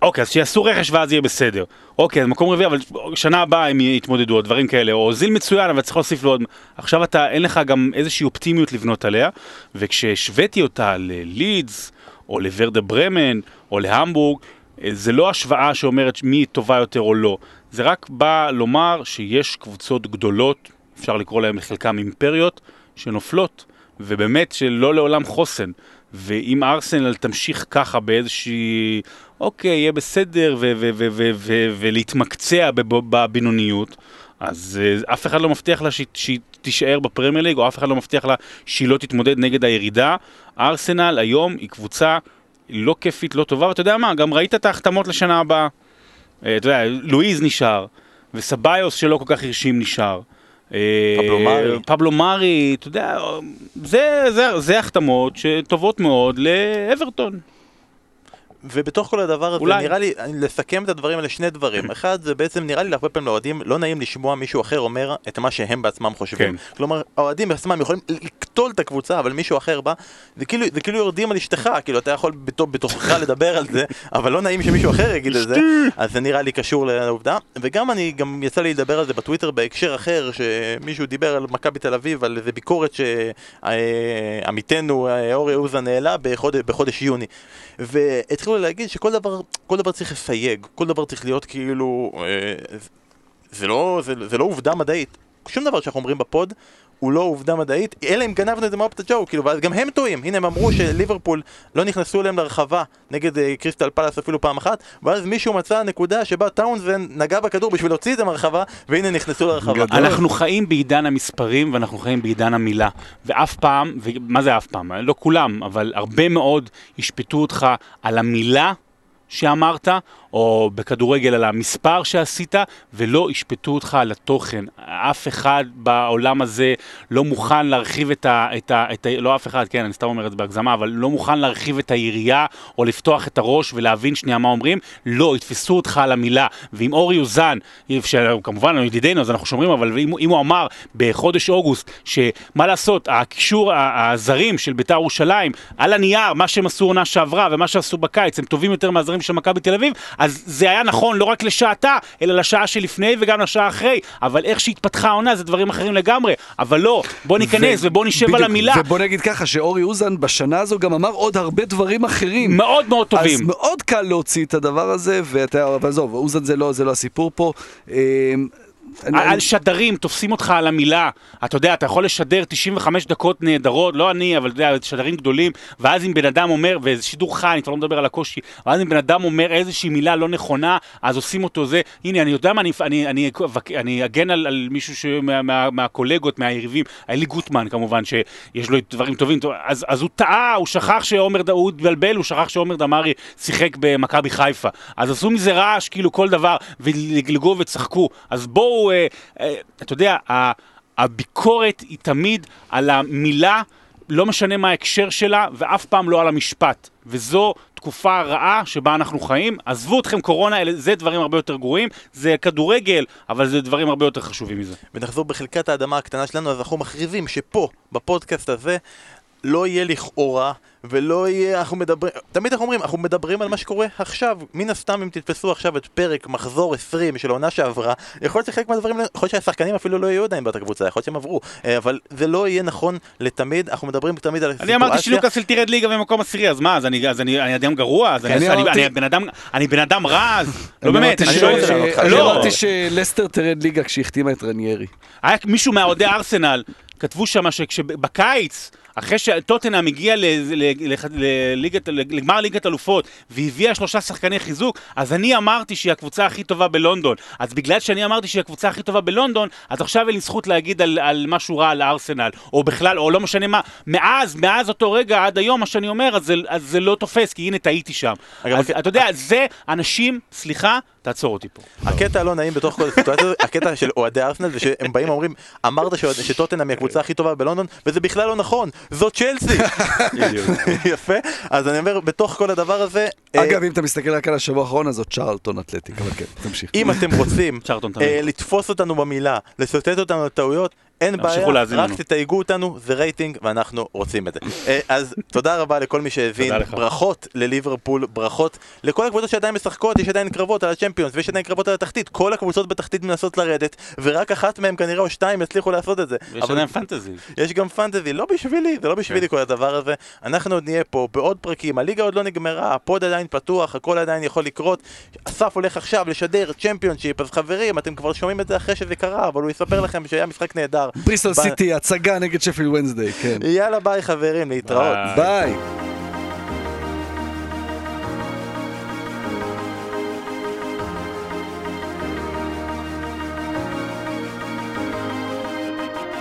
אוקיי, אז שיעשו רכש ואז יהיה בסדר. אוקיי, אז מקום רביעי, אבל שנה הבאה הם יתמודדו, או דברים כאלה, או זיל מצוין, אבל צריך להוסיף לו עוד... עכשיו אתה, אין לך גם איזושהי אופטימיות לבנות עליה, וכשהשוויתי אותה ללידס, או לוורדה ברמן, או להמבורג, אה, זה לא השוואה שאומרת מי טובה יותר או לא. זה רק בא לומר שיש קבוצות גדולות, אפשר לקרוא להן לחלקם אימפריות, שנופלות, ובאמת שלא לעולם חוסן. ואם ארסנל תמשיך ככה באיזושהי, אוקיי, יהיה בסדר, ולהתמקצע בב- בבינוניות, אז uh, אף אחד לא מבטיח לה שהיא תישאר בפרמייר ליג, או אף אחד לא מבטיח לה שהיא לא תתמודד נגד הירידה. ארסנל היום היא קבוצה לא כיפית, לא טובה, ואתה יודע מה, גם ראית את ההחתמות לשנה הבאה. אה, אתה יודע, לואיז נשאר, וסביוס שלא כל כך הרשים נשאר. אה, פבלו מארי. פבלו מארי, אתה יודע, זה החתמות שטובות מאוד לאברטון. ובתוך כל הדבר הזה, אולי. נראה לי, לסכם את הדברים האלה שני דברים. אחד, זה בעצם נראה לי להרבה פעמים לאוהדים, לא נעים לשמוע מישהו אחר אומר את מה שהם בעצמם חושבים. כן. כלומר, האוהדים בעצמם יכולים לקטול את הקבוצה, אבל מישהו אחר בא, זה כאילו, זה כאילו יורדים על אשתך, כאילו אתה יכול בתוך- בתוכך לדבר על זה, אבל לא נעים שמישהו אחר יגיד את זה, אז זה נראה לי קשור לעובדה. וגם אני, גם יצא לי לדבר על זה בטוויטר בהקשר אחר, שמישהו דיבר על מכבי תל אביב, על איזה ביקורת שעמיתנו אה, אורי אוזן העלה בחודש, בחודש יוני. והתחילו להגיד שכל דבר, כל דבר צריך לסייג, כל דבר צריך להיות כאילו... אה, זה לא, זה, זה לא עובדה מדעית. שום דבר שאנחנו אומרים בפוד הוא לא עובדה מדעית, אלא אם גנבנו את זה מאופטה ג'ו, כאילו, ואז גם הם טועים. הנה, הם אמרו שליברפול לא נכנסו אליהם לרחבה נגד אה, קריסטל פלאס אפילו פעם אחת, ואז מישהו מצא נקודה שבה טאונסן נגע בכדור בשביל להוציא את זה מהרחבה, והנה נכנסו לרחבה. אנחנו חיים בעידן המספרים ואנחנו חיים בעידן המילה. ואף פעם, ומה זה אף פעם? לא כולם, אבל הרבה מאוד ישפטו אותך על המילה שאמרת, או בכדורגל על המספר שעשית, ולא ישפטו אותך על התוכן. אף אחד בעולם הזה לא מוכן להרחיב את ה... את ה, את ה לא אף אחד, כן, אני סתם אומר את זה בהגזמה, אבל לא מוכן להרחיב את היריעה, או לפתוח את הראש ולהבין שנייה מה אומרים. לא, יתפסו אותך על המילה. ואם אורי אוזן, שכמובן הוא ידידנו, אז אנחנו שומרים, אבל אם, אם הוא אמר בחודש אוגוסט, שמה לעשות, הקישור, הזרים של בית"ר ירושלים, על הנייר, מה שהם עשו עונה שעברה ומה שעשו בקיץ, הם טובים יותר מהזרים של מכבי תל אביב, אז זה היה נכון לא רק לשעתה, אלא לשעה שלפני וגם לשעה אחרי, אבל איך שהתפתחה העונה זה דברים אחרים לגמרי, אבל לא, בוא ניכנס ו- ובוא נשב על בדיוק, המילה. ובוא נגיד ככה, שאורי אוזן בשנה הזו גם אמר עוד הרבה דברים אחרים. מאוד מאוד טובים. אז מאוד קל להוציא את הדבר הזה, ואתה, אבל עזוב, אוזן זה לא, זה לא הסיפור פה. אני- על שדרים, תופסים אותך על המילה. אתה יודע, אתה יכול לשדר 95 דקות נהדרות, לא אני, אבל אתה יודע, שדרים גדולים, ואז אם בן אדם אומר, וזה שידור חי, אני כבר לא מדבר על הקושי, ואז אם בן אדם אומר איזושהי מילה לא נכונה, אז עושים אותו זה. הנה, אני יודע מה, אני, אני, אני, אני אגן על, על מישהו ש- מה, מה, מהקולגות, מהיריבים, אלי גוטמן כמובן, שיש לו דברים טובים, טוב, אז, אז הוא טעה, הוא שכח שעומר, הוא התבלבל, הוא שכח שעומר דמארי שיחק במכבי חיפה. אז עשו מזה רעש, כאילו כל דבר, ולגלגו וצחקו. אז בואו, אה, אה, אתה יודע, הביקורת היא תמיד על המילה, לא משנה מה ההקשר שלה, ואף פעם לא על המשפט. וזו תקופה רעה שבה אנחנו חיים. עזבו אתכם קורונה, אלה- זה דברים הרבה יותר גרועים. זה כדורגל, אבל זה דברים הרבה יותר חשובים מזה. ונחזור בחלקת האדמה הקטנה שלנו, אז אנחנו מכריזים שפה, בפודקאסט הזה, לא יהיה לכאורה, ולא יהיה, אנחנו מדברים, תמיד אנחנו אומרים, אנחנו מדברים על מה שקורה עכשיו. מן הסתם, אם תתפסו עכשיו את פרק מחזור 20 של העונה שעברה, יכול להיות שחלק מהדברים, יכול להיות שהשחקנים אפילו לא יהיו עדיין באותה קבוצה, יכול להיות שהם עברו, אה, אבל זה לא יהיה נכון לתמיד, אנחנו מדברים תמיד על אני אמרתי שלוקאסל תרד ליגה במקום עשירי, אז מה, אז אני, אז אני, אני אדם גרוע? אז אני, אני אני, בן אדם, אני בן אדם רע, אז... לא אני באמת, אני שואל רוצה לענות לך. אני לא. אמרתי שלסטר תרד ליגה כשהחתימה את רניירי. היה מישהו מאוהדי ארסנל, כתבו שם שכשבקיץ, אחרי שטוטנאם הגיע לליגת- לגמר ליגת אלופות והביאה שלושה שחקני חיזוק, אז אני אמרתי שהיא הקבוצה הכי טובה בלונדון. אז בגלל שאני אמרתי שהיא הקבוצה הכי טובה בלונדון, אז עכשיו אין לי זכות להגיד על, על משהו רע על ארסנל, או בכלל, או לא משנה מה. מאז, מאז אותו רגע עד היום, מה שאני אומר, אז זה, אז זה לא תופס, כי הנה טעיתי שם. אגב, אז הק- אתה יודע, זה אנשים, סליחה, תעצור אותי פה. הקטע הלא נעים בתוך כל הסיטואציה הקטע של אוהדי ארסנל זה שהם באים ואומרים אמרת שטוטנאם היא הקבוצה הכי טובה בלונדון וזה בכלל לא נכון, זאת צ'לסי. יפה, אז אני אומר בתוך כל הדבר הזה, אה, אגב, אם אתה מסתכל רק על השבוע האחרון, אז זאת צ'רלטון אתלטיק, אבל כן, תמשיך. אם אתם רוצים. אה, לתפוס אותנו במילה, לסוטט אותנו לטעויות, אין בעיה, רק לנו. תתייגו אותנו, זה רייטינג ואנחנו רוצים את זה. אה, אז תודה רבה לכל מי שהבין. ברכות לליברפול, ברכות לכל הקבוצות שעדיין משחקות, יש עדיין קרבות על הצ'מפיונס ויש עדיין קרבות על התחתית, כל הקבוצות בתחתית מנסות לרדת, ורק אחת מהן כנראה או שתיים יצליחו לעשות את זה. יש אבל- עדיין פנטזי. יש גם פנטזי, לא בשבילי, זה לא כן. בשבילי כל הדבר הזה. אנחנו עוד נהיה פה בעוד פרקים, הליגה עוד לא נגמרה, הפוד עדיין פתוח, הכל עדיין יכול לקרות. אסף הולך עכשיו לשדר צ'מפיונשיפ, אז חברים, אתם כבר שומעים את זה אחרי שזה קרה, אבל הוא יספר לכם שהיה משחק נהדר. בריסטל ב- סיטי, הצגה נגד שפילד וונסדיי, כן. יאללה ביי חברים, להתראות. ביי.